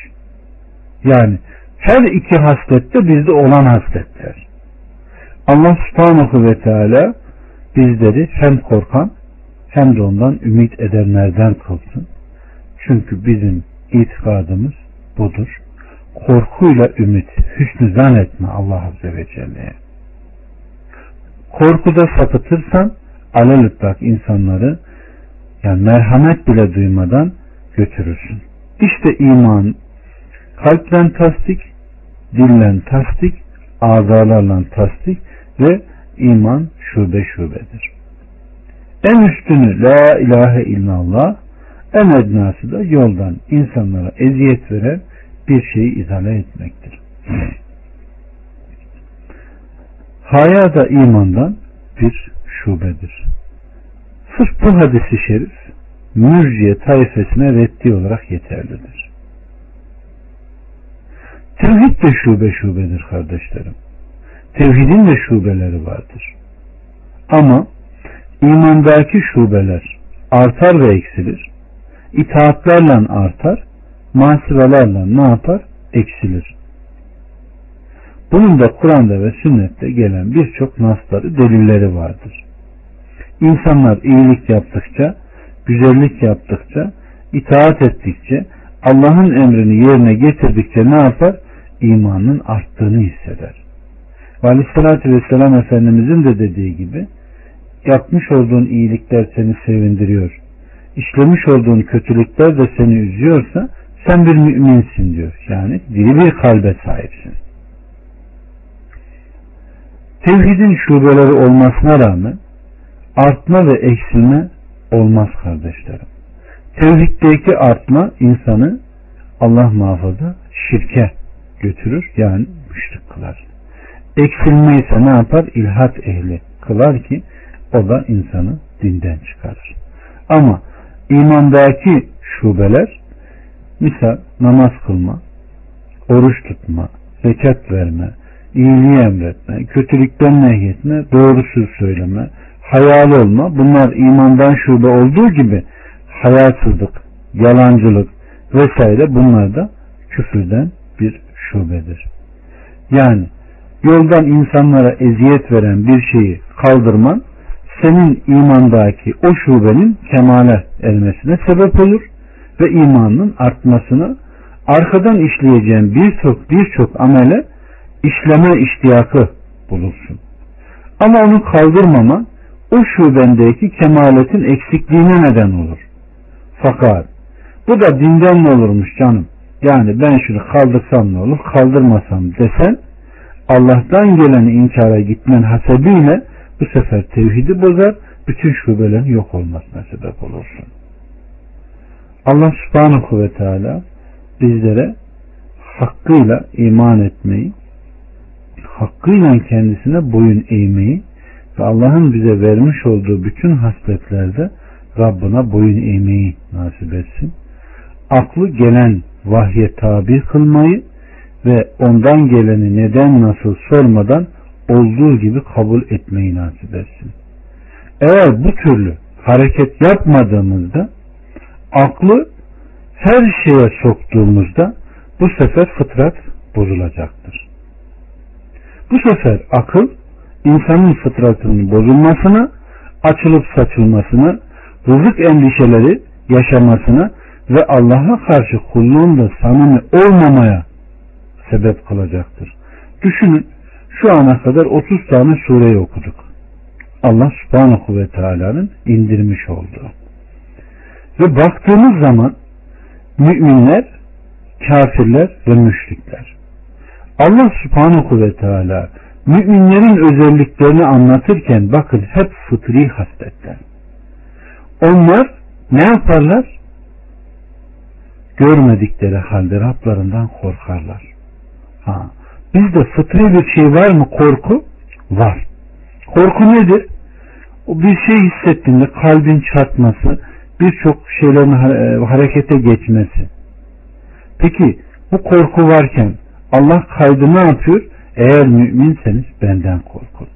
Yani her iki haslette bizde olan hasletler. Allah subhanahu ve teala bizleri hem korkan hem de ondan ümit edenlerden kılsın. Çünkü bizim itikadımız budur. Korkuyla ümit, hüsnü zan etme Allah Azze ve Celle'ye. korkuda sapıtırsan alelütlak insanları yani merhamet bile duymadan götürürsün. İşte iman kalpten tasdik, dillen tasdik, azalarla tasdik ve iman şube şubedir. En üstünü la ilahe illallah, en ednası da yoldan insanlara eziyet veren bir şeyi izale etmektir. Haya da imandan bir şubedir. Sırf bu hadisi şerif mürciye taifesine reddi olarak yeterlidir. Tevhid de şube şubedir kardeşlerim. Tevhidin de şubeleri vardır. Ama imandaki şubeler artar ve eksilir. İtaatlerle artar, masivelerle ne yapar? Eksilir. Bunun da Kur'an'da ve sünnette gelen birçok nasları, delilleri vardır. İnsanlar iyilik yaptıkça, güzellik yaptıkça, itaat ettikçe, Allah'ın emrini yerine getirdikçe ne yapar? İmanın arttığını hisseder. Ve Aleyhisselatü Vesselam Efendimizin de dediği gibi yapmış olduğun iyilikler seni sevindiriyor. İşlemiş olduğun kötülükler de seni üzüyorsa sen bir müminsin diyor. Yani diri bir kalbe sahipsin. Tevhidin şubeleri olmasına rağmen artma ve eksilme olmaz kardeşlerim. Tevhiddeki artma insanı Allah muhafaza şirke götürür yani müşrik kılar. Eksilme ise ne yapar? İlhat ehli kılar ki o da insanı dinden çıkarır. Ama imandaki şubeler misal namaz kılma, oruç tutma, zekat verme, iyiliği emretme, kötülükten nehyetme, doğru söz söyleme, hayal olma bunlar imandan şube olduğu gibi hayasızlık, yalancılık vesaire bunlar da küfürden bir şubedir. Yani yoldan insanlara eziyet veren bir şeyi kaldırman senin imandaki o şubenin kemale ermesine sebep olur ve imanın artmasına arkadan işleyeceğin birçok birçok amele işleme iştiyakı bulursun. Ama onu kaldırmama o şubendeki kemaletin eksikliğine neden olur. Fakat bu da dinden ne olurmuş canım? Yani ben şunu kaldırsam ne olur, kaldırmasam desen Allah'tan geleni inkara gitmen hasebiyle bu sefer tevhidi bozar, bütün şubelerin yok olmasına sebep olursun. Allah subhanahu ve teala bizlere hakkıyla iman etmeyi, hakkıyla kendisine boyun eğmeyi ve Allah'ın bize vermiş olduğu bütün hasletlerde Rabbına boyun eğmeyi nasip etsin. Aklı gelen vahye tabi kılmayı ve ondan geleni neden nasıl sormadan olduğu gibi kabul etmeyi nasip etsin. Eğer bu türlü hareket yapmadığımızda aklı her şeye soktuğumuzda bu sefer fıtrat bozulacaktır. Bu sefer akıl insanın fıtratının bozulmasına, açılıp saçılmasına, rızık endişeleri yaşamasına ve Allah'a karşı kulluğunda samimi olmamaya sebep kılacaktır. Düşünün şu ana kadar 30 tane sureyi okuduk. Allah subhanahu ve teala'nın indirmiş olduğu. Ve baktığımız zaman müminler, kafirler ve müşrikler. Allah subhanahu ve teala müminlerin özelliklerini anlatırken bakın hep fıtri hasletler. Onlar ne yaparlar? Görmedikleri halde Rablarından korkarlar. Ha, bizde fıtri bir şey var mı korku? Var. Korku nedir? O bir şey hissettiğinde kalbin çarpması, birçok şeylerin e, harekete geçmesi. Peki bu korku varken Allah kaydı ne yapıyor? Eğer müminseniz benden korkun.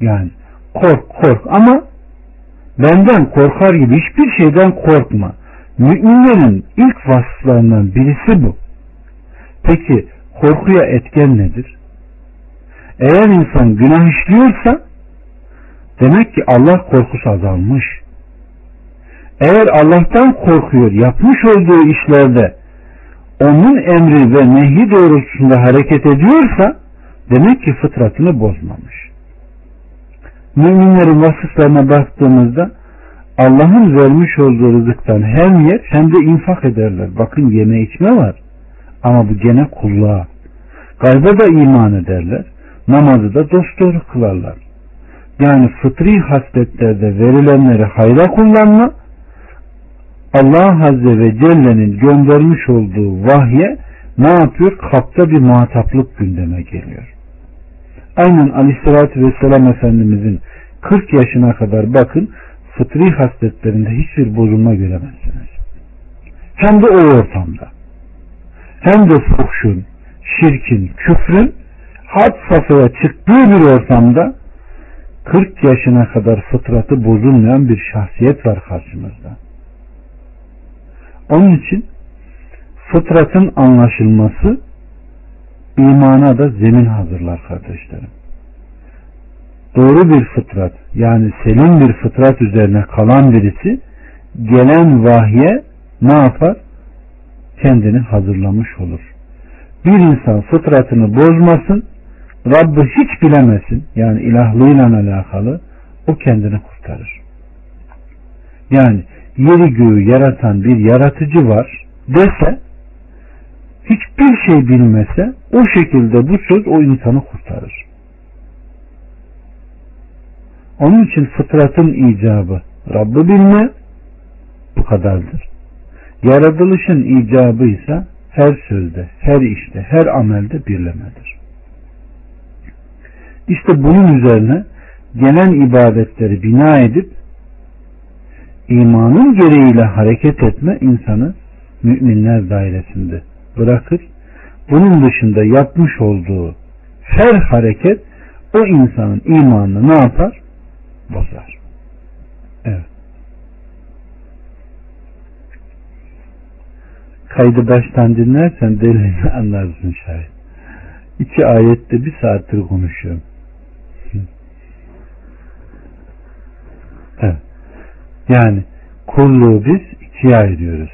Yani kork kork ama benden korkar gibi hiçbir şeyden korkma. Müminlerin ilk vasıflarından birisi bu. Peki korkuya etken nedir? Eğer insan günah işliyorsa demek ki Allah korkusu azalmış. Eğer Allah'tan korkuyor, yapmış olduğu işlerde onun emri ve nehi doğrultusunda hareket ediyorsa demek ki fıtratını bozmamış. müminlerin vasıflarına baktığımızda Allah'ın vermiş olduğu rızıktan hem yer hem de infak ederler. Bakın yeme içme var. Ama bu gene kulluğa. Gayba da iman ederler. Namazı da dosdoğru kılarlar. Yani fıtri hasletlerde verilenleri hayra kullanma Allah Azze ve Celle'nin göndermiş olduğu vahye ne yapıyor? Kapta bir muhataplık gündeme geliyor. Aynen Aleyhisselatü Vesselam Efendimizin 40 yaşına kadar bakın fıtri hasletlerinde hiçbir bozulma göremezsiniz. Hem de o ortamda. Hem de fuhşun, şirkin, küfrün had safhaya çıktığı bir ortamda 40 yaşına kadar fıtratı bozulmayan bir şahsiyet var karşımızda. Onun için fıtratın anlaşılması imana da zemin hazırlar kardeşlerim. Doğru bir fıtrat yani selim bir fıtrat üzerine kalan birisi gelen vahye ne yapar? Kendini hazırlamış olur. Bir insan fıtratını bozmasın, Rabb'i hiç bilemesin, yani ilahlığıyla alakalı, o kendini kurtarır. Yani yeri göğü yaratan bir yaratıcı var dese, hiçbir şey bilmese, o şekilde bu söz o insanı kurtarır. Onun için fıtratın icabı Rabb'i bilme bu kadardır. Yaratılışın icabı ise her sözde, her işte, her amelde birlemedir. İşte bunun üzerine gelen ibadetleri bina edip imanın gereğiyle hareket etme insanı müminler dairesinde bırakır. Bunun dışında yapmış olduğu her hareket o insanın imanını ne yapar? Bozar. Evet. Kaydı baştan dinlersen delilini anlarsın şayet. İki ayette bir saattir konuşuyorum. Evet. Yani kulluğu biz ikiye ayırıyoruz.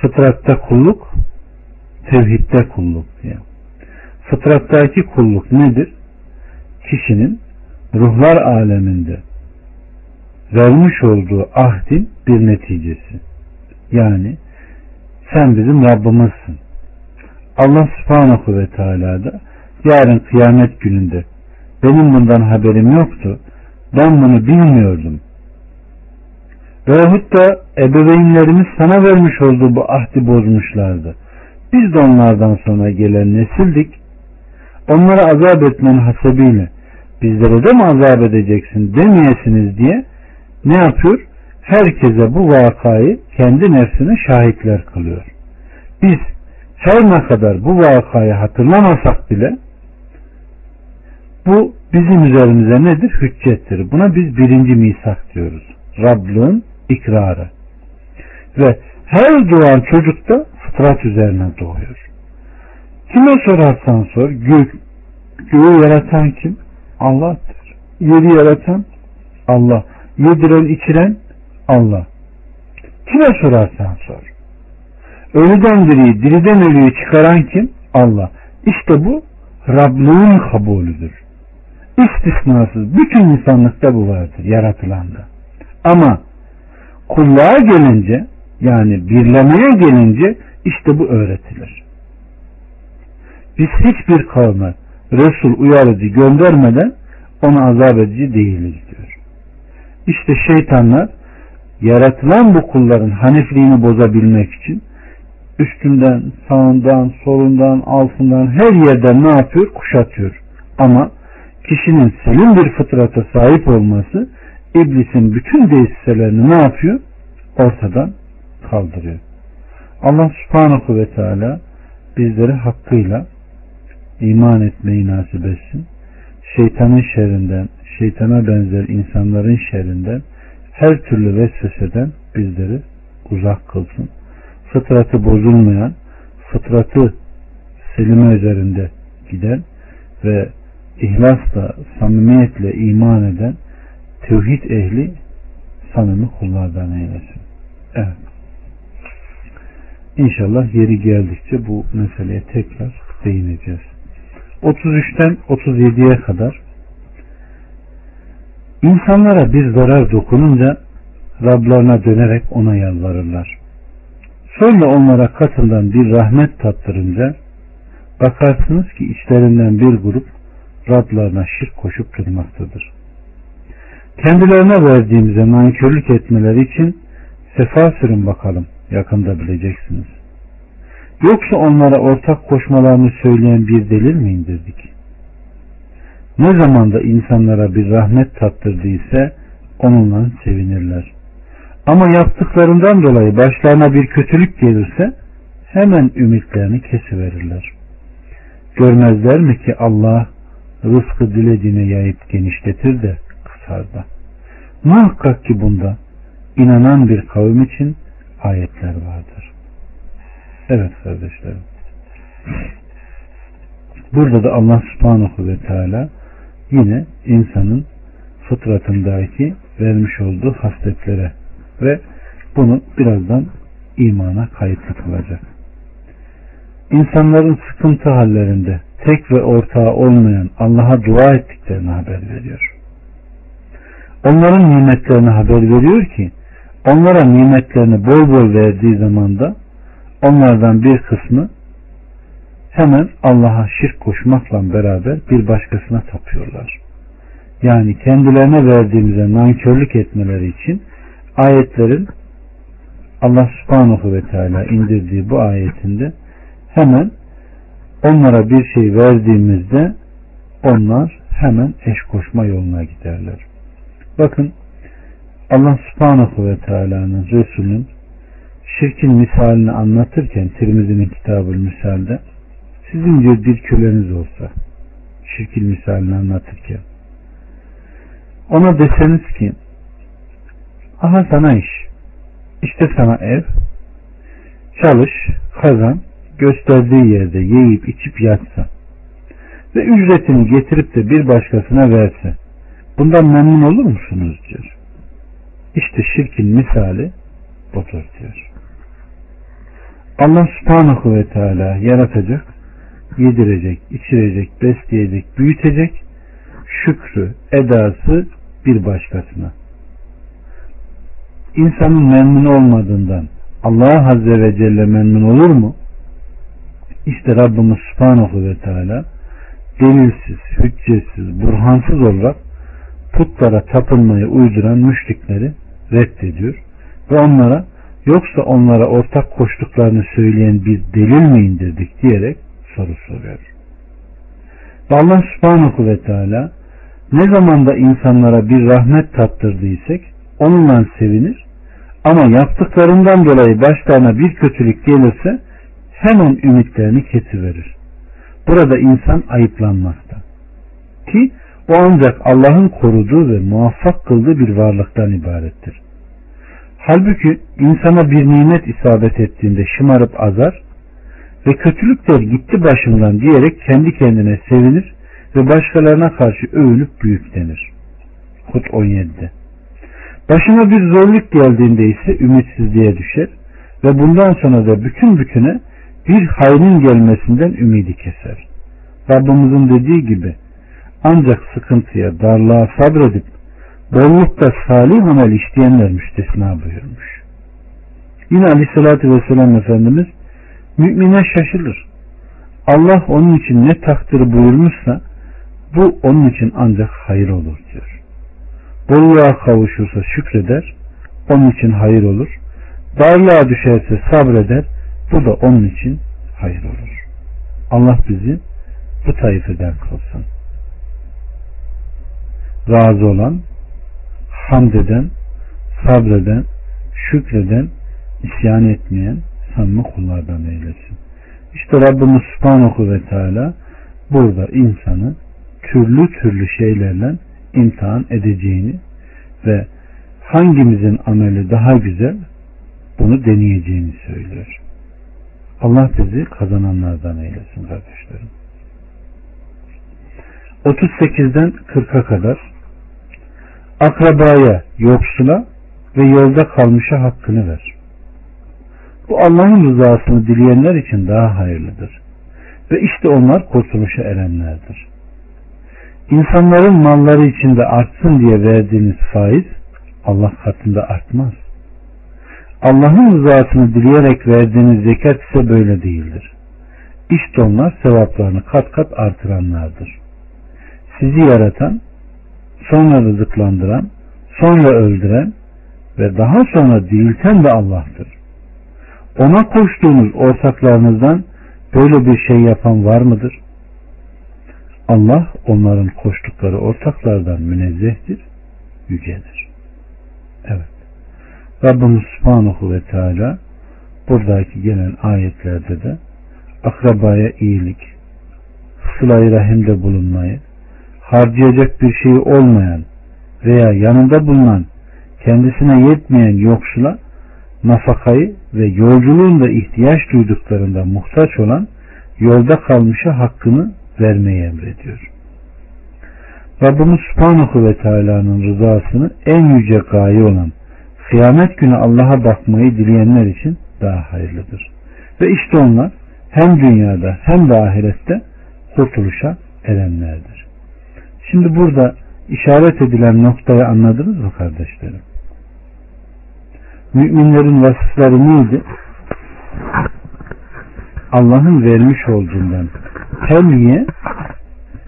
Fıtratta kulluk, tevhidde kulluk diye. Fıtrattaki kulluk nedir? Kişinin ruhlar aleminde vermiş olduğu ahdin bir neticesi. Yani sen bizim Rabbimizsin. Allah subhanahu ve teala da yarın kıyamet gününde benim bundan haberim yoktu. Ben bunu bilmiyordum. Veyahut da ebeveynlerimiz sana vermiş olduğu bu ahdi bozmuşlardı. Biz de onlardan sonra gelen nesildik. Onlara azap etmen hasebiyle bizlere de mi azap edeceksin demeyesiniz diye ne yapıyor? Herkese bu vakayı kendi nefsine şahitler kılıyor. Biz her ne kadar bu vakayı hatırlamasak bile bu bizim üzerimize nedir? Hüccettir. Buna biz birinci misak diyoruz. Rablığın ikrarı. Ve her doğan çocuk da fıtrat üzerine doğuyor. Kime sorarsan sor, gök, göğü yaratan kim? Allah'tır. Yeri yaratan Allah. Yediren içiren Allah. Kime sorarsan sor. Ölüden diriyi, diriden ölüyü çıkaran kim? Allah. İşte bu Rablığın kabulüdür. İstisnasız. Bütün insanlıkta bu vardır. Yaratılanda. Ama kulluğa gelince yani birlemeye gelince işte bu öğretilir. Biz hiçbir kavme Resul uyarıcı göndermeden ona azap edici değiliz diyor. İşte şeytanlar yaratılan bu kulların hanifliğini bozabilmek için üstünden, sağından, solundan, altından her yerden ne yapıyor? Kuşatıyor. Ama kişinin selim bir fıtrata sahip olması iblisin bütün desiselerini ne yapıyor? Ortadan kaldırıyor. Allah subhanahu ve teala bizleri hakkıyla iman etmeyi nasip etsin. Şeytanın şerrinden, şeytana benzer insanların şerrinden, her türlü vesveseden bizleri uzak kılsın. Fıtratı bozulmayan, fıtratı selime üzerinde giden ve ihlasla, samimiyetle iman eden tevhid ehli samimi kullardan eylesin. Evet. İnşallah yeri geldikçe bu meseleye tekrar değineceğiz. 33'ten 37'ye kadar İnsanlara bir zarar dokununca Rablarına dönerek ona yalvarırlar. Sonra onlara katından bir rahmet tattırınca bakarsınız ki içlerinden bir grup Rablarına şirk koşup durmaktadır. Kendilerine verdiğimize nankörlük etmeleri için sefa sürün bakalım yakında bileceksiniz. Yoksa onlara ortak koşmalarını söyleyen bir delil mi indirdik? Ne zaman da insanlara bir rahmet tattırdıysa onunla sevinirler. Ama yaptıklarından dolayı başlarına bir kötülük gelirse hemen ümitlerini kesiverirler. Görmezler mi ki Allah rızkı dilediğine yayıp genişletir de kısar da. Muhakkak ki bunda inanan bir kavim için ayetler vardır. Evet kardeşlerim. Burada da Allah subhanahu ve teala yine insanın fıtratındaki vermiş olduğu hasletlere ve bunu birazdan imana kayıtlı kılacak. İnsanların sıkıntı hallerinde tek ve ortağı olmayan Allah'a dua ettiklerini haber veriyor. Onların nimetlerini haber veriyor ki onlara nimetlerini bol bol verdiği zaman da onlardan bir kısmı hemen Allah'a şirk koşmakla beraber bir başkasına tapıyorlar. Yani kendilerine verdiğimize nankörlük etmeleri için ayetlerin Allah subhanahu ve teala indirdiği bu ayetinde hemen onlara bir şey verdiğimizde onlar hemen eş koşma yoluna giderler. Bakın Allah subhanahu ve teala'nın Resulünün şirkin misalini anlatırken Tirmizi'nin kitabı misalde sizin diyor bir köleniz olsa şirkin misalini anlatırken ona deseniz ki aha sana iş işte sana ev çalış kazan gösterdiği yerde yiyip içip yatsa ve ücretini getirip de bir başkasına verse bundan memnun olur musunuz diyor. İşte şirkin misali budur diyor. Allah subhanahu ve teala yaratacak, yedirecek, içirecek, besleyecek, büyütecek, şükrü, edası bir başkasına. İnsanın memnun olmadığından Allah Azze ve Celle memnun olur mu? İşte Rabbimiz Subhanahu ve Teala delilsiz, hüccetsiz, burhansız olarak putlara tapınmayı uyduran müşrikleri reddediyor ve onlara yoksa onlara ortak koştuklarını söyleyen bir delil mi indirdik diyerek soru soruyor. Ve Allah subhanahu ve teala ne zaman da insanlara bir rahmet tattırdıysak onunla sevinir ama yaptıklarından dolayı başlarına bir kötülük gelirse hemen ümitlerini kesiverir. Burada insan ayıplanmakta. Ki o ancak Allah'ın koruduğu ve muvaffak kıldığı bir varlıktan ibarettir. Halbuki insana bir nimet isabet ettiğinde şımarıp azar ve kötülükler gitti başımdan diyerek kendi kendine sevinir ve başkalarına karşı övünüp büyüklenir. Hud 17'de. Başına bir zorluk geldiğinde ise ümitsizliğe düşer ve bundan sonra da bütün bütüne bir hayrın gelmesinden ümidi keser. Rabbimizin dediği gibi ancak sıkıntıya, darlığa sabredip bollukta salih amel işleyenler müstesna buyurmuş. Yine aleyhissalatü vesselam Efendimiz mümine şaşılır. Allah onun için ne takdir buyurmuşsa bu onun için ancak hayır olur diyor. Bolluğa kavuşursa şükreder, onun için hayır olur. Darlığa düşerse sabreder, bu da onun için hayır olur. Allah bizi bu taifeden kılsın. Razı olan, hamd eden, sabreden, şükreden, isyan etmeyen samimi kullardan eylesin. İşte Rabbimiz Subhanahu ve Teala burada insanı türlü türlü şeylerle imtihan edeceğini ve hangimizin ameli daha güzel bunu deneyeceğini söylüyor. Allah bizi kazananlardan eylesin kardeşlerim. 38'den 40'a kadar akrabaya, yoksula ve yolda kalmışa hakkını ver. Bu Allah'ın rızasını dileyenler için daha hayırlıdır. Ve işte onlar kurtuluşa erenlerdir. İnsanların malları içinde artsın diye verdiğiniz faiz Allah katında artmaz. Allah'ın rızasını dileyerek verdiğiniz zekat ise böyle değildir. İşte onlar sevaplarını kat kat artıranlardır. Sizi yaratan, sonra rızıklandıran, sonra öldüren ve daha sonra dirilten de Allah'tır. Ona koştuğunuz ortaklarınızdan böyle bir şey yapan var mıdır? Allah onların koştukları ortaklardan münezzehtir, yücedir. Evet. Rabbimiz Subhanahu ve Teala buradaki gelen ayetlerde de akrabaya iyilik, sıla rahimde bulunmayı, harcayacak bir şeyi olmayan veya yanında bulunan kendisine yetmeyen yoksula nafakayı ve yolculuğunda ihtiyaç duyduklarında muhtaç olan yolda kalmışa hakkını vermeyi emrediyor. Rabbimiz Subhanahu ve Teala'nın rızasını en yüce gaye olan kıyamet günü Allah'a bakmayı dileyenler için daha hayırlıdır. Ve işte onlar hem dünyada hem de ahirette kurtuluşa erenlerdir. Şimdi burada işaret edilen noktayı anladınız mı kardeşlerim? Müminlerin vasıfları neydi? Allah'ın vermiş olduğundan hem ye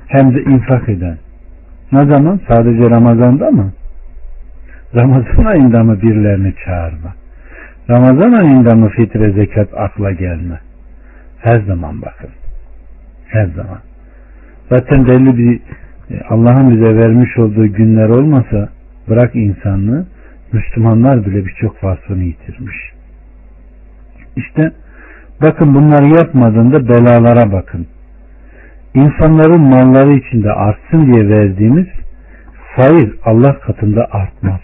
hem de infak eden. Ne zaman? Sadece Ramazan'da mı? Ramazan ayında mı birilerini çağırma? Ramazan ayında mı fitre zekat akla gelme? Her zaman bakın. Her zaman. Zaten belli bir e, Allah'ın bize vermiş olduğu günler olmasa bırak insanlığı Müslümanlar bile birçok vasfını yitirmiş. İşte bakın bunları yapmadığında belalara bakın. İnsanların malları içinde artsın diye verdiğimiz faiz Allah katında artmaz.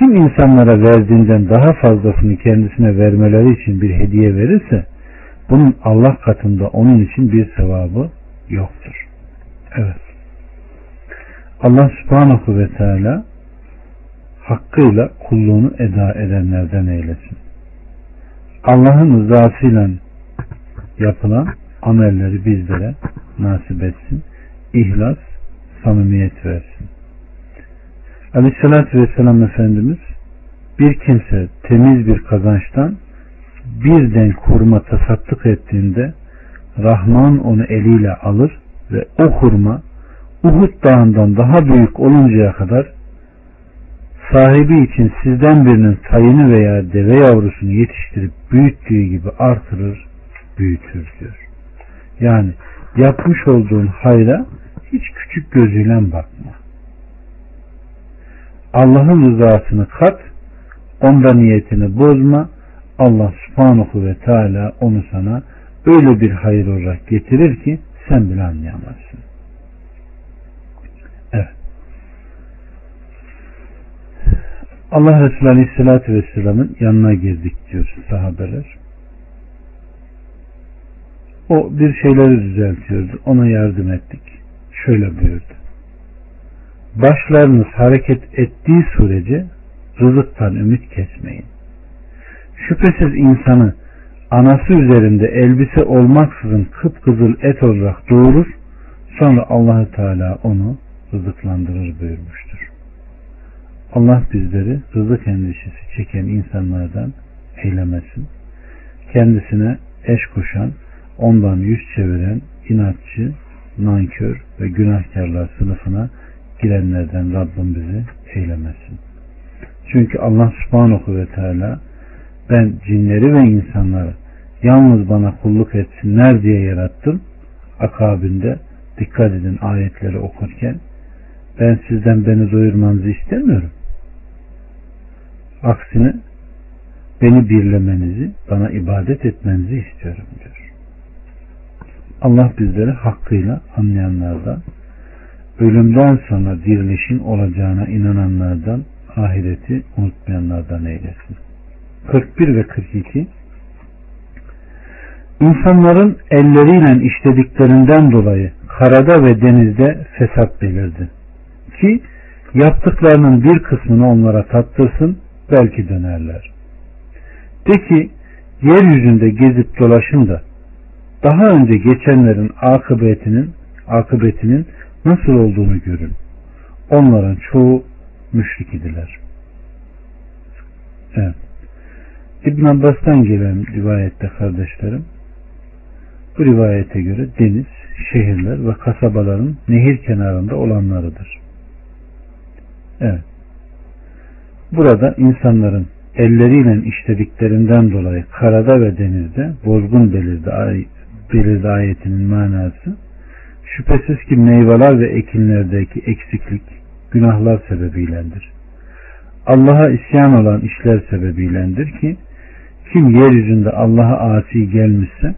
Kim insanlara verdiğinden daha fazlasını kendisine vermeleri için bir hediye verirse bunun Allah katında onun için bir sevabı yoktur. Evet. Allah subhanahu ve teala hakkıyla kulluğunu eda edenlerden eylesin. Allah'ın rızasıyla yapılan amelleri bizlere nasip etsin. İhlas, samimiyet versin. Aleyhissalatü Vesselam Efendimiz bir kimse temiz bir kazançtan bir denk hurma tasattık ettiğinde Rahman onu eliyle alır ve o hurma Uhud dağından daha büyük oluncaya kadar sahibi için sizden birinin tayını veya deve yavrusunu yetiştirip büyüttüğü gibi artırır, büyütür diyor. Yani yapmış olduğun hayra hiç küçük gözüyle bakma. Allah'ın rızasını kat, onda niyetini bozma. Allah subhanahu ve teala onu sana öyle bir hayır olarak getirir ki sen bile anlayamazsın. Evet. Allah Resulü Aleyhisselatü Vesselam'ın yanına girdik diyor sahabeler. O bir şeyleri düzeltiyordu. Ona yardım ettik. Şöyle buyurdu. Başlarınız hareket ettiği sürece rızıktan ümit kesmeyin. Şüphesiz insanı anası üzerinde elbise olmaksızın kıpkızıl et olarak doğurur. Sonra Allahü Teala onu rızıklandırır buyurmuştur. Allah bizleri rızık endişesi çeken insanlardan eylemesin. Kendisine eş koşan, ondan yüz çeviren, inatçı, nankör ve günahkarlar sınıfına girenlerden Rabbim bizi eylemesin. Çünkü Allah subhanahu ve teala ben cinleri ve insanları yalnız bana kulluk etsinler diye yarattım. Akabinde dikkat edin ayetleri okurken ben sizden beni doyurmanızı istemiyorum. Aksine beni birlemenizi, bana ibadet etmenizi istiyorum diyor. Allah bizleri hakkıyla anlayanlardan, ölümden sonra dirilişin olacağına inananlardan, ahireti unutmayanlardan eylesin. 41 ve 42 İnsanların elleriyle işlediklerinden dolayı karada ve denizde fesat belirdi. Ki yaptıklarının bir kısmını onlara tattırsın belki dönerler. De ki yeryüzünde gezip dolaşın da daha önce geçenlerin akıbetinin akıbetinin Nasıl olduğunu görün. Onların çoğu müşrik idiler. Evet. İbn Abbas'tan gelen rivayette kardeşlerim bu rivayete göre deniz, şehirler ve kasabaların nehir kenarında olanlarıdır. Evet. Burada insanların elleriyle işlediklerinden dolayı karada ve denizde bozgun belirdi, belirdi ayetinin manası şüphesiz ki meyveler ve ekinlerdeki eksiklik günahlar sebebiylendir. Allah'a isyan olan işler sebebiylendir ki kim yeryüzünde Allah'a asi gelmişse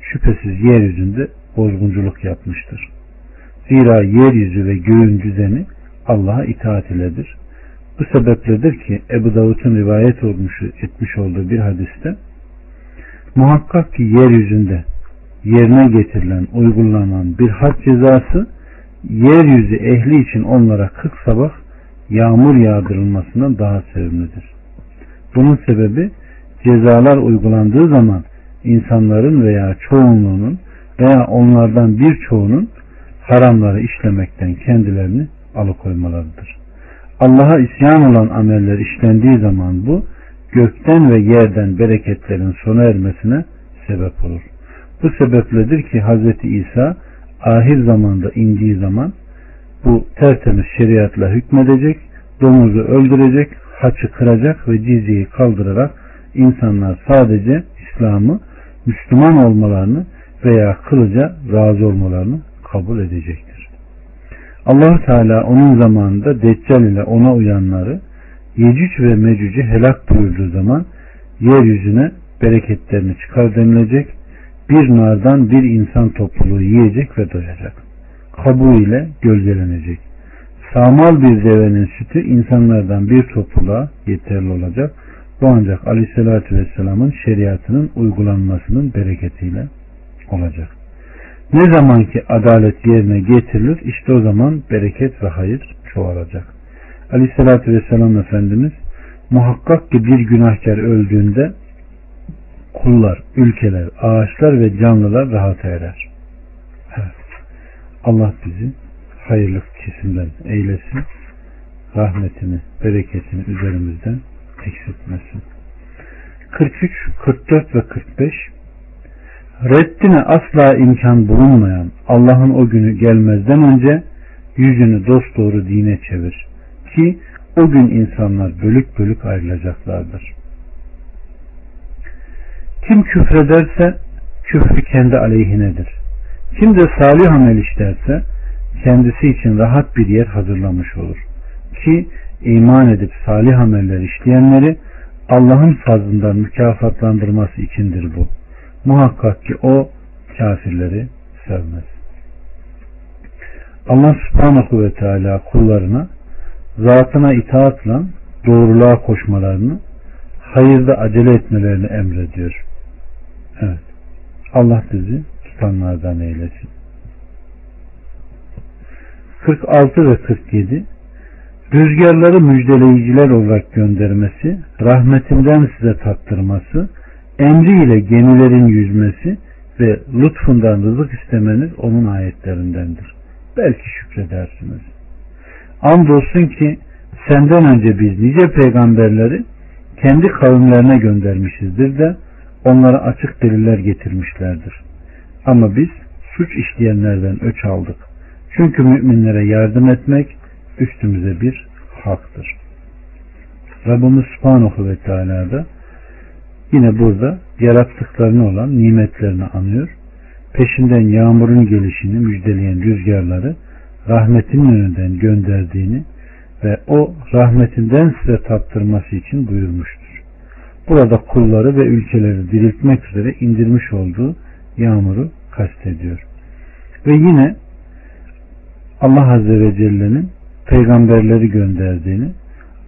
şüphesiz yeryüzünde bozgunculuk yapmıştır. Zira yeryüzü ve göğün düzeni Allah'a itaat iledir. Bu sebepledir ki Ebu Davud'un rivayet olmuş, etmiş olduğu bir hadiste muhakkak ki yeryüzünde yerine getirilen, uygulanan bir had cezası yeryüzü ehli için onlara 40 sabah yağmur yağdırılmasından daha sevimlidir. Bunun sebebi cezalar uygulandığı zaman insanların veya çoğunluğunun veya onlardan birçoğunun haramları işlemekten kendilerini alıkoymalarıdır. Allah'a isyan olan ameller işlendiği zaman bu gökten ve yerden bereketlerin sona ermesine sebep olur. Bu sebepledir ki Hz. İsa ahir zamanda indiği zaman bu tertemiz şeriatla hükmedecek, domuzu öldürecek, haçı kıracak ve cizyeyi kaldırarak insanlar sadece İslam'ı Müslüman olmalarını veya kılıca razı olmalarını kabul edecektir. allah Teala onun zamanında Deccal ile ona uyanları Yecüc ve Mecüc'ü helak buyurduğu zaman yeryüzüne bereketlerini çıkar denilecek. Bir nardan bir insan topluluğu yiyecek ve doyacak. Kabuğu ile gölgelenecek. Sağmal bir devenin sütü insanlardan bir topluluğa yeterli olacak bu ancak Aleyhisselatü Vesselam'ın şeriatının uygulanmasının bereketiyle olacak. Ne zaman ki adalet yerine getirilir işte o zaman bereket ve hayır çoğalacak. Aleyhisselatü Vesselam Efendimiz muhakkak ki bir günahkar öldüğünde kullar, ülkeler, ağaçlar ve canlılar rahat erer. Evet. Allah bizi hayırlı kesimden eylesin. Rahmetini, bereketini üzerimizden eksiltmesin. 43, 44 ve 45 Reddine asla imkan bulunmayan Allah'ın o günü gelmezden önce yüzünü dosdoğru dine çevir ki o gün insanlar bölük bölük ayrılacaklardır. Kim küfrederse küfrü kendi aleyhinedir. Kim de salih amel işlerse kendisi için rahat bir yer hazırlamış olur. Ki iman edip salih ameller işleyenleri Allah'ın fazlından mükafatlandırması içindir bu. Muhakkak ki o kafirleri sevmez. Allah subhanahu ve teala kullarına zatına itaatla doğruluğa koşmalarını hayırda acele etmelerini emrediyor. Evet. Allah bizi tutanlardan eylesin. 46 ve 47 rüzgarları müjdeleyiciler olarak göndermesi, rahmetinden size tattırması, emriyle gemilerin yüzmesi ve lütfundan rızık istemeniz onun ayetlerindendir. Belki şükredersiniz. Andolsun ki senden önce biz nice peygamberleri kendi kavimlerine göndermişizdir de onlara açık deliller getirmişlerdir. Ama biz suç işleyenlerden öç aldık. Çünkü müminlere yardım etmek üstümüze bir haktır. Rabbimiz Subhanahu ve Teala da yine burada yarattıklarını olan nimetlerini anıyor. Peşinden yağmurun gelişini müjdeleyen rüzgarları rahmetinin önünden gönderdiğini ve o rahmetinden size tattırması için buyurmuştur. Burada kulları ve ülkeleri diriltmek üzere indirmiş olduğu yağmuru kastediyor. Ve yine Allah Azze ve Celle'nin peygamberleri gönderdiğini,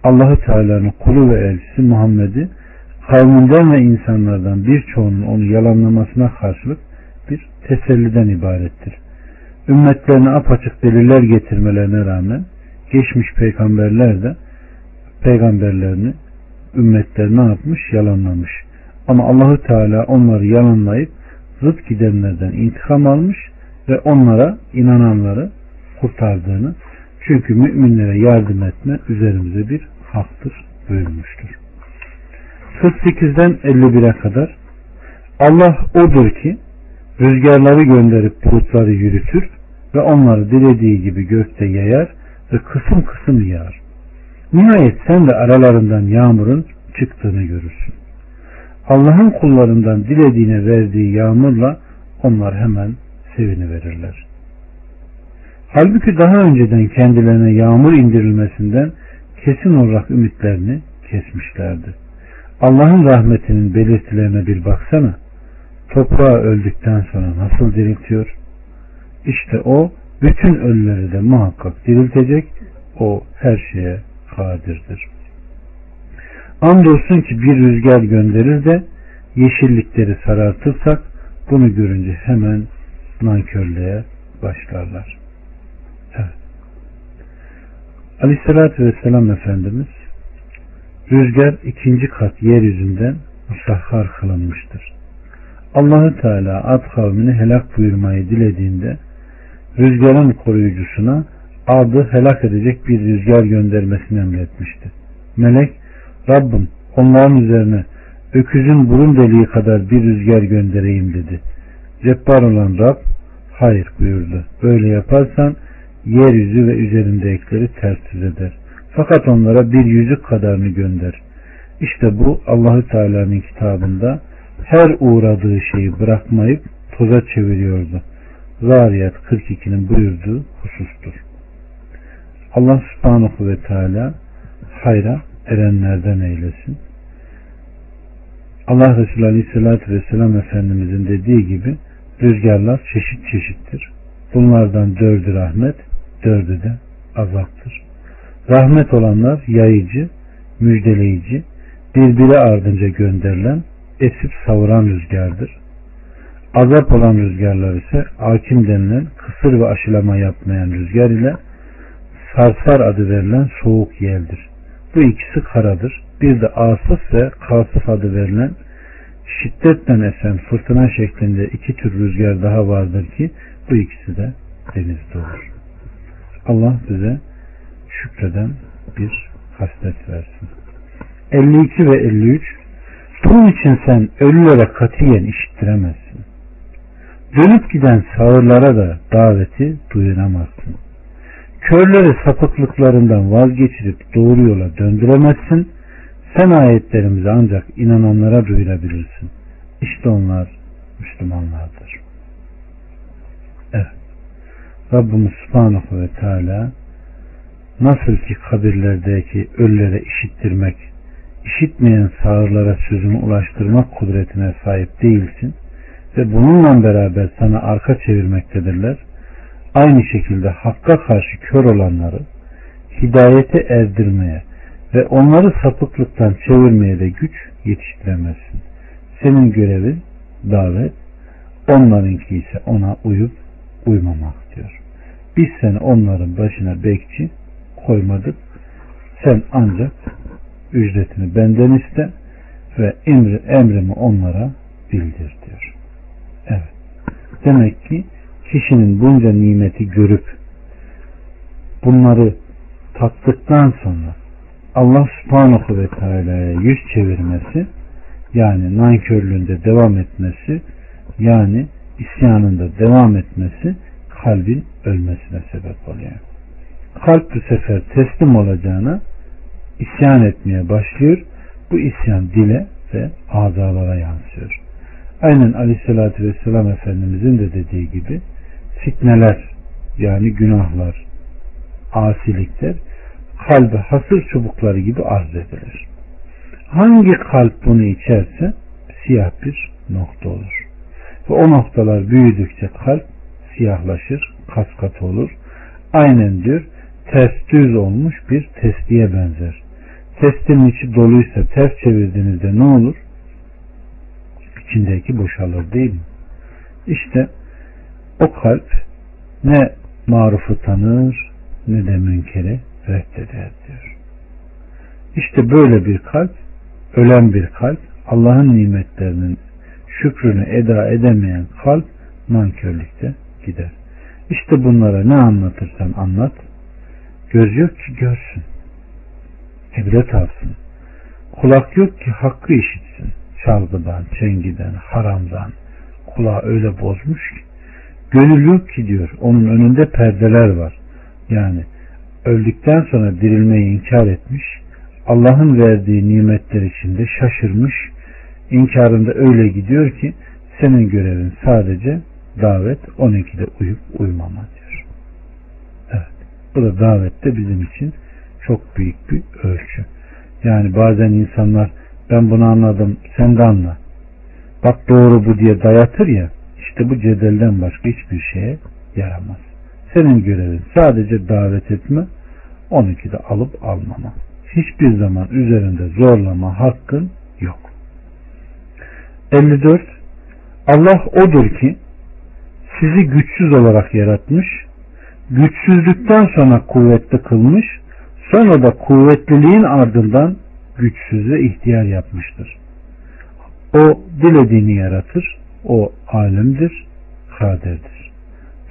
Allahu Teala'nın kulu ve elçisi Muhammed'i kavminden ve insanlardan birçoğunun onu yalanlamasına karşılık bir teselliden ibarettir. Ümmetlerine apaçık deliller getirmelerine rağmen geçmiş peygamberler de peygamberlerini ümmetler ne yapmış? Yalanlamış. Ama Allahu Teala onları yalanlayıp zıt gidenlerden intikam almış ve onlara inananları kurtardığını çünkü müminlere yardım etme üzerimize bir haktır buyurmuştur. 48'den 51'e kadar Allah odur ki rüzgarları gönderip bulutları yürütür ve onları dilediği gibi gökte yayar ve kısım kısım yağar. Nihayet sen de aralarından yağmurun çıktığını görürsün. Allah'ın kullarından dilediğine verdiği yağmurla onlar hemen seviniverirler. Halbuki daha önceden kendilerine yağmur indirilmesinden kesin olarak ümitlerini kesmişlerdi. Allah'ın rahmetinin belirtilerine bir baksana. Toprağı öldükten sonra nasıl diriltiyor? İşte o bütün ölüleri de muhakkak diriltecek. O her şeye kadirdir. Andolsun ki bir rüzgar gönderir de yeşillikleri sarartırsak bunu görünce hemen nankörlüğe başlarlar. Evet. Aleyhissalatü Vesselam Efendimiz rüzgar ikinci kat yeryüzünden musahhar kılınmıştır. Allahu Teala Ad kavmini helak buyurmayı dilediğinde rüzgarın koruyucusuna adı helak edecek bir rüzgar göndermesini emretmişti. Melek Rabbim onların üzerine öküzün burun deliği kadar bir rüzgar göndereyim dedi. Cebbar olan Rab hayır buyurdu. Böyle yaparsan yeryüzü ve üzerindekileri ters yüz eder. Fakat onlara bir yüzük kadarını gönder. İşte bu Allahü Teala'nın kitabında her uğradığı şeyi bırakmayıp toza çeviriyordu. Zariyat 42'nin buyurduğu husustur. Allah subhanahu ve teala hayra erenlerden eylesin. Allah Resulü Aleyhisselatü Vesselam Efendimizin dediği gibi rüzgarlar çeşit çeşittir. Bunlardan dördü rahmet, dördü de azaptır. Rahmet olanlar yayıcı, müjdeleyici, birbiri ardınca gönderilen, esip savuran rüzgardır. Azap olan rüzgarlar ise akim denilen kısır ve aşılama yapmayan rüzgar ile sarsar adı verilen soğuk yeldir. Bu ikisi karadır. Bir de asıf ve kasıf adı verilen şiddetle esen fırtına şeklinde iki tür rüzgar daha vardır ki bu ikisi de denizde olur. Allah bize şükreden bir haslet versin. 52 ve 53 Bunun için sen ölülere katiyen işittiremezsin. Dönüp giden sağırlara da daveti duyuramazsın. Körleri sapıklıklarından vazgeçirip doğru yola döndüremezsin. Sen ayetlerimizi ancak inananlara duyurabilirsin. İşte onlar Müslümanlardır. Evet. Rabbimiz Subhanahu ve Teala nasıl ki kabirlerdeki ölülere işittirmek, işitmeyen sağırlara sözümü ulaştırmak kudretine sahip değilsin ve bununla beraber sana arka çevirmektedirler. Aynı şekilde hakka karşı kör olanları hidayete erdirmeye ve onları sapıklıktan çevirmeye de güç yetiştiremezsin. Senin görevin davet, onlarınki ise ona uyup uymamak diyor. Biz seni onların başına bekçi koymadık. Sen ancak ücretini benden iste ve emri, emrimi onlara bildir diyor. Evet. Demek ki kişinin bunca nimeti görüp bunları tattıktan sonra Allah subhanahu ve teala'ya yüz çevirmesi yani nankörlüğünde devam etmesi yani isyanında devam etmesi kalbin ölmesine sebep oluyor. Kalp bu sefer teslim olacağına isyan etmeye başlıyor. Bu isyan dile ve azalara yansıyor. Aynen Aleyhisselatü Vesselam Efendimizin de dediği gibi fitneler yani günahlar, asilikler kalbe hasır çubukları gibi arz edilir. Hangi kalp bunu içerse siyah bir nokta olur. Ve o noktalar büyüdükçe kalp siyahlaşır, kaskat olur. Aynen diyor ters düz olmuş bir testiye benzer. Testin içi doluysa ters çevirdiğinizde ne olur? İçindeki boşalır değil mi? İşte o kalp ne marufu tanır ne de münkeri reddeder diyor. İşte böyle bir kalp, ölen bir kalp, Allah'ın nimetlerinin şükrünü eda edemeyen kalp nankörlükte gider. İşte bunlara ne anlatırsan anlat. Göz yok ki görsün. İbret alsın. Kulak yok ki hakkı işitsin. Çalgıdan, çengiden, haramdan. Kulağı öyle bozmuş ki. Gönül ki diyor. Onun önünde perdeler var. Yani öldükten sonra dirilmeyi inkar etmiş. Allah'ın verdiği nimetler içinde şaşırmış. İnkarında öyle gidiyor ki senin görevin sadece davet 12'de uyup uyumama diyor. Evet. Bu da davette bizim için çok büyük bir ölçü. Yani bazen insanlar ben bunu anladım sen de anla. Bak doğru bu diye dayatır ya işte bu cedelden başka hiçbir şeye yaramaz. Senin görevin sadece davet etme 12'de alıp almama. Hiçbir zaman üzerinde zorlama hakkın yok. 54 Allah odur ki sizi güçsüz olarak yaratmış, güçsüzlükten sonra kuvvetli kılmış, sonra da kuvvetliliğin ardından güçsüz ve ihtiyar yapmıştır. O dilediğini yaratır, o alemdir, kaderdir.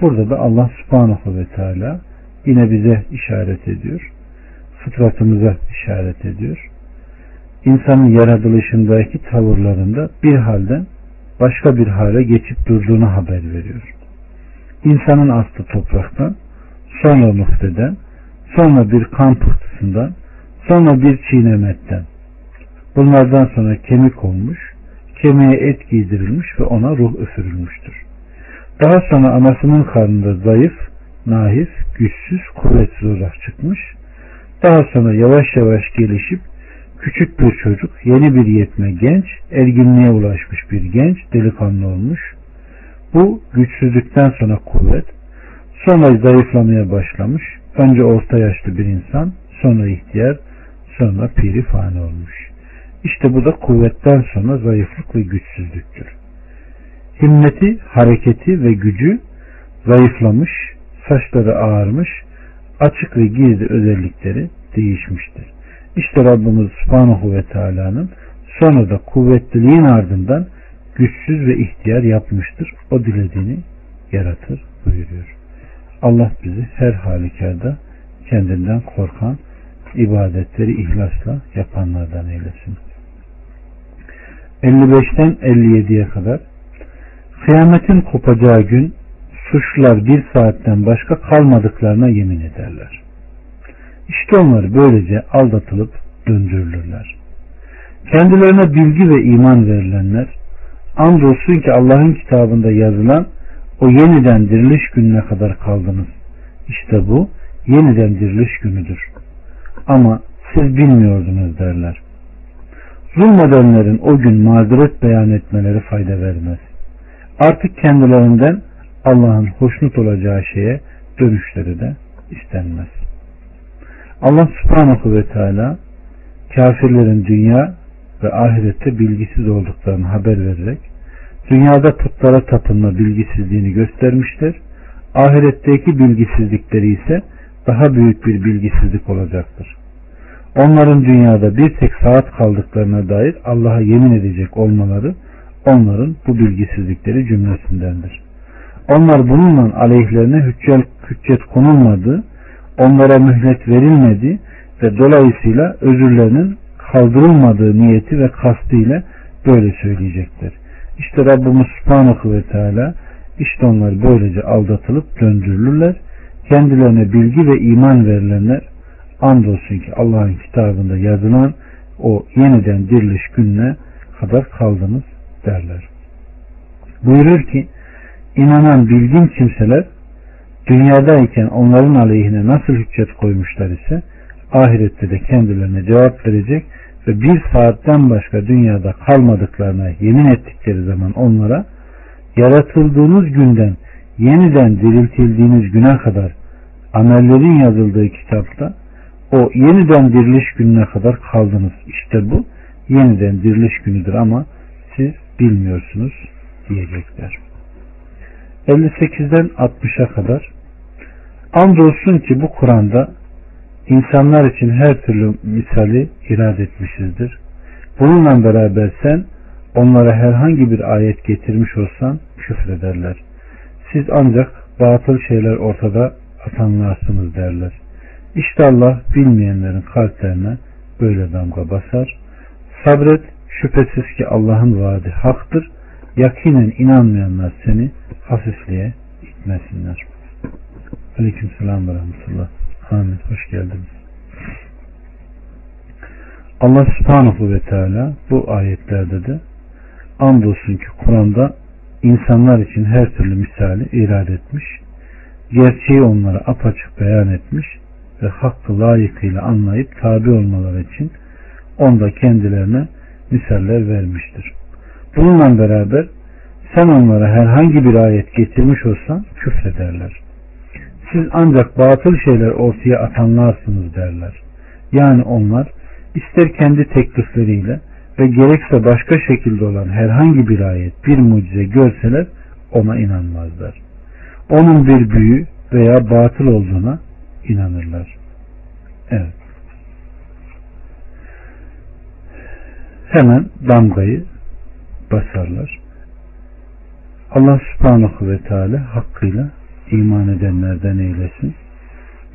Burada da Allah subhanahu ve teala yine bize işaret ediyor. Fıtratımıza işaret ediyor. İnsanın yaratılışındaki tavırlarında bir halden başka bir hale geçip durduğunu haber veriyor. İnsanın aslı topraktan, sonra muhteden, sonra bir kan pıhtısından, sonra bir çiğnemetten. Bunlardan sonra kemik olmuş, kemiğe et giydirilmiş ve ona ruh üfürülmüştür. Daha sonra anasının karnında zayıf, nahif, güçsüz, kuvvetsiz olarak çıkmış. Daha sonra yavaş yavaş gelişip küçük bir çocuk, yeni bir yetme genç, erginliğe ulaşmış bir genç, delikanlı olmuş. Bu güçsüzlükten sonra kuvvet, sonra zayıflamaya başlamış. Önce orta yaşlı bir insan, sonra ihtiyar, sonra piri fani olmuş. İşte bu da kuvvetten sonra zayıflık ve güçsüzlüktür. Himmeti, hareketi ve gücü zayıflamış, saçları ağarmış, açık ve gizli özellikleri değişmiştir. İşte Rabbimiz Subhanahu ve Teala'nın sonra da kuvvetliliğin ardından güçsüz ve ihtiyar yapmıştır. O dilediğini yaratır buyuruyor. Allah bizi her halükarda kendinden korkan, ibadetleri ihlasla yapanlardan eylesin. 55'ten 57'ye kadar kıyametin kopacağı gün suçlular bir saatten başka kalmadıklarına yemin ederler. İşte onlar böylece aldatılıp döndürülürler. Kendilerine bilgi ve iman verilenler andolsun ki Allah'ın kitabında yazılan o yeniden diriliş gününe kadar kaldınız. İşte bu yeniden diriliş günüdür. Ama siz bilmiyordunuz derler. Zulmedenlerin o gün mazeret beyan etmeleri fayda vermez. Artık kendilerinden Allah'ın hoşnut olacağı şeye dönüşleri de istenmez. Allah subhanahu ve teala kafirlerin dünya ve ahirette bilgisiz olduklarını haber vererek dünyada putlara tapınma bilgisizliğini göstermiştir. Ahiretteki bilgisizlikleri ise daha büyük bir bilgisizlik olacaktır. Onların dünyada bir tek saat kaldıklarına dair Allah'a yemin edecek olmaları onların bu bilgisizlikleri cümlesindendir. Onlar bununla aleyhlerine hüccet, hüccet konulmadı, onlara mühlet verilmedi ve dolayısıyla özürlerinin kaldırılmadığı niyeti ve kastıyla böyle söyleyecekler. İşte Rabbimiz Subhanahu ve Teala işte onlar böylece aldatılıp döndürülürler. Kendilerine bilgi ve iman verilenler andolsun ki Allah'ın kitabında yazılan o yeniden diriliş gününe kadar kaldınız derler. Buyurur ki inanan bilgin kimseler dünyadayken onların aleyhine nasıl hüccet koymuşlar ise ahirette de kendilerine cevap verecek ve bir saatten başka dünyada kalmadıklarına yemin ettikleri zaman onlara yaratıldığınız günden yeniden diriltildiğiniz güne kadar amellerin yazıldığı kitapta o yeniden diriliş gününe kadar kaldınız. İşte bu yeniden diriliş günüdür ama siz bilmiyorsunuz diyecekler. 58'den 60'a kadar andolsun ki bu Kur'an'da insanlar için her türlü misali irad etmişizdir. Bununla beraber sen onlara herhangi bir ayet getirmiş olsan küfrederler. Siz ancak batıl şeyler ortada atanlarsınız derler. İşte Allah bilmeyenlerin kalplerine böyle damga basar. Sabret şüphesiz ki Allah'ın vaadi haktır. Yakinen inanmayanlar seni hafifliğe itmesinler. Aleyküm selam ve rahmetullah. Amin. Hoş geldiniz. Allah subhanahu ve teala bu ayetlerde de andolsun ki Kur'an'da insanlar için her türlü misali irade etmiş, gerçeği onlara apaçık beyan etmiş ve hakkı layıkıyla anlayıp tabi olmaları için onda kendilerine misaller vermiştir. Bununla beraber sen onlara herhangi bir ayet getirmiş olsan küfrederler. Siz ancak batıl şeyler ortaya atanlarsınız derler. Yani onlar ister kendi teklifleriyle ve gerekse başka şekilde olan herhangi bir ayet, bir mucize görseler ona inanmazlar. Onun bir büyü veya batıl olduğuna inanırlar. Evet. Hemen damgayı basarlar. Allah subhanahu ve teala hakkıyla iman edenlerden eylesin.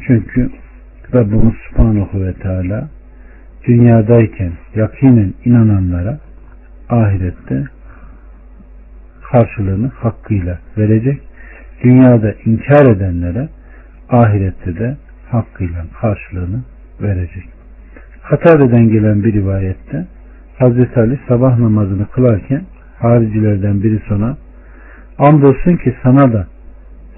Çünkü Rabbimiz subhanahu ve teala dünyadayken yakinen inananlara ahirette karşılığını hakkıyla verecek. Dünyada inkar edenlere ahirette de hakkıyla karşılığını verecek. Katare'den gelen bir rivayette Hazreti Ali sabah namazını kılarken haricilerden biri sana andolsun ki sana da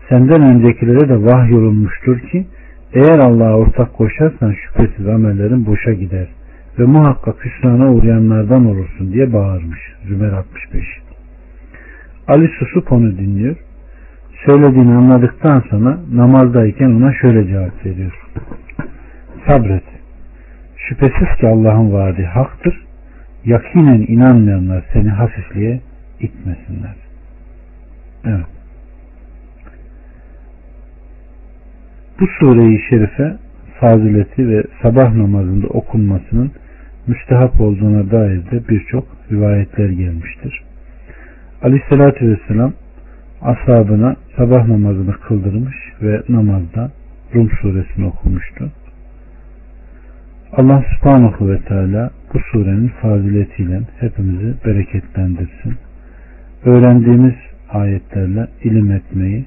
senden öncekilere de vahyolunmuştur ki eğer Allah'a ortak koşarsan şüphesiz amellerin boşa gider ve muhakkak hüsrana uğrayanlardan olursun diye bağırmış. Zümer 65. Ali susup onu dinliyor. Söylediğini anladıktan sonra namazdayken ona şöyle cevap veriyor. Sabret. Şüphesiz ki Allah'ın vaadi haktır. Yakinen inanmayanlar seni hafifliğe itmesinler. Evet. Bu sureyi şerife fazileti ve sabah namazında okunmasının müstehap olduğuna dair de birçok rivayetler gelmiştir. Aleyhissalatü vesselam ashabına sabah namazını kıldırmış ve namazda Rum suresini okumuştu. Allah subhanahu ve teala bu surenin faziletiyle hepimizi bereketlendirsin. Öğrendiğimiz ayetlerle ilim etmeyi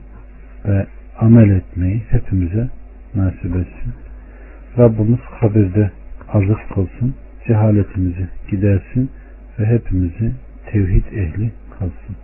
ve amel etmeyi hepimize nasip etsin. Rabbimiz kabirde azık kılsın, cehaletimizi gidersin ve hepimizi tevhid ehli kalsın.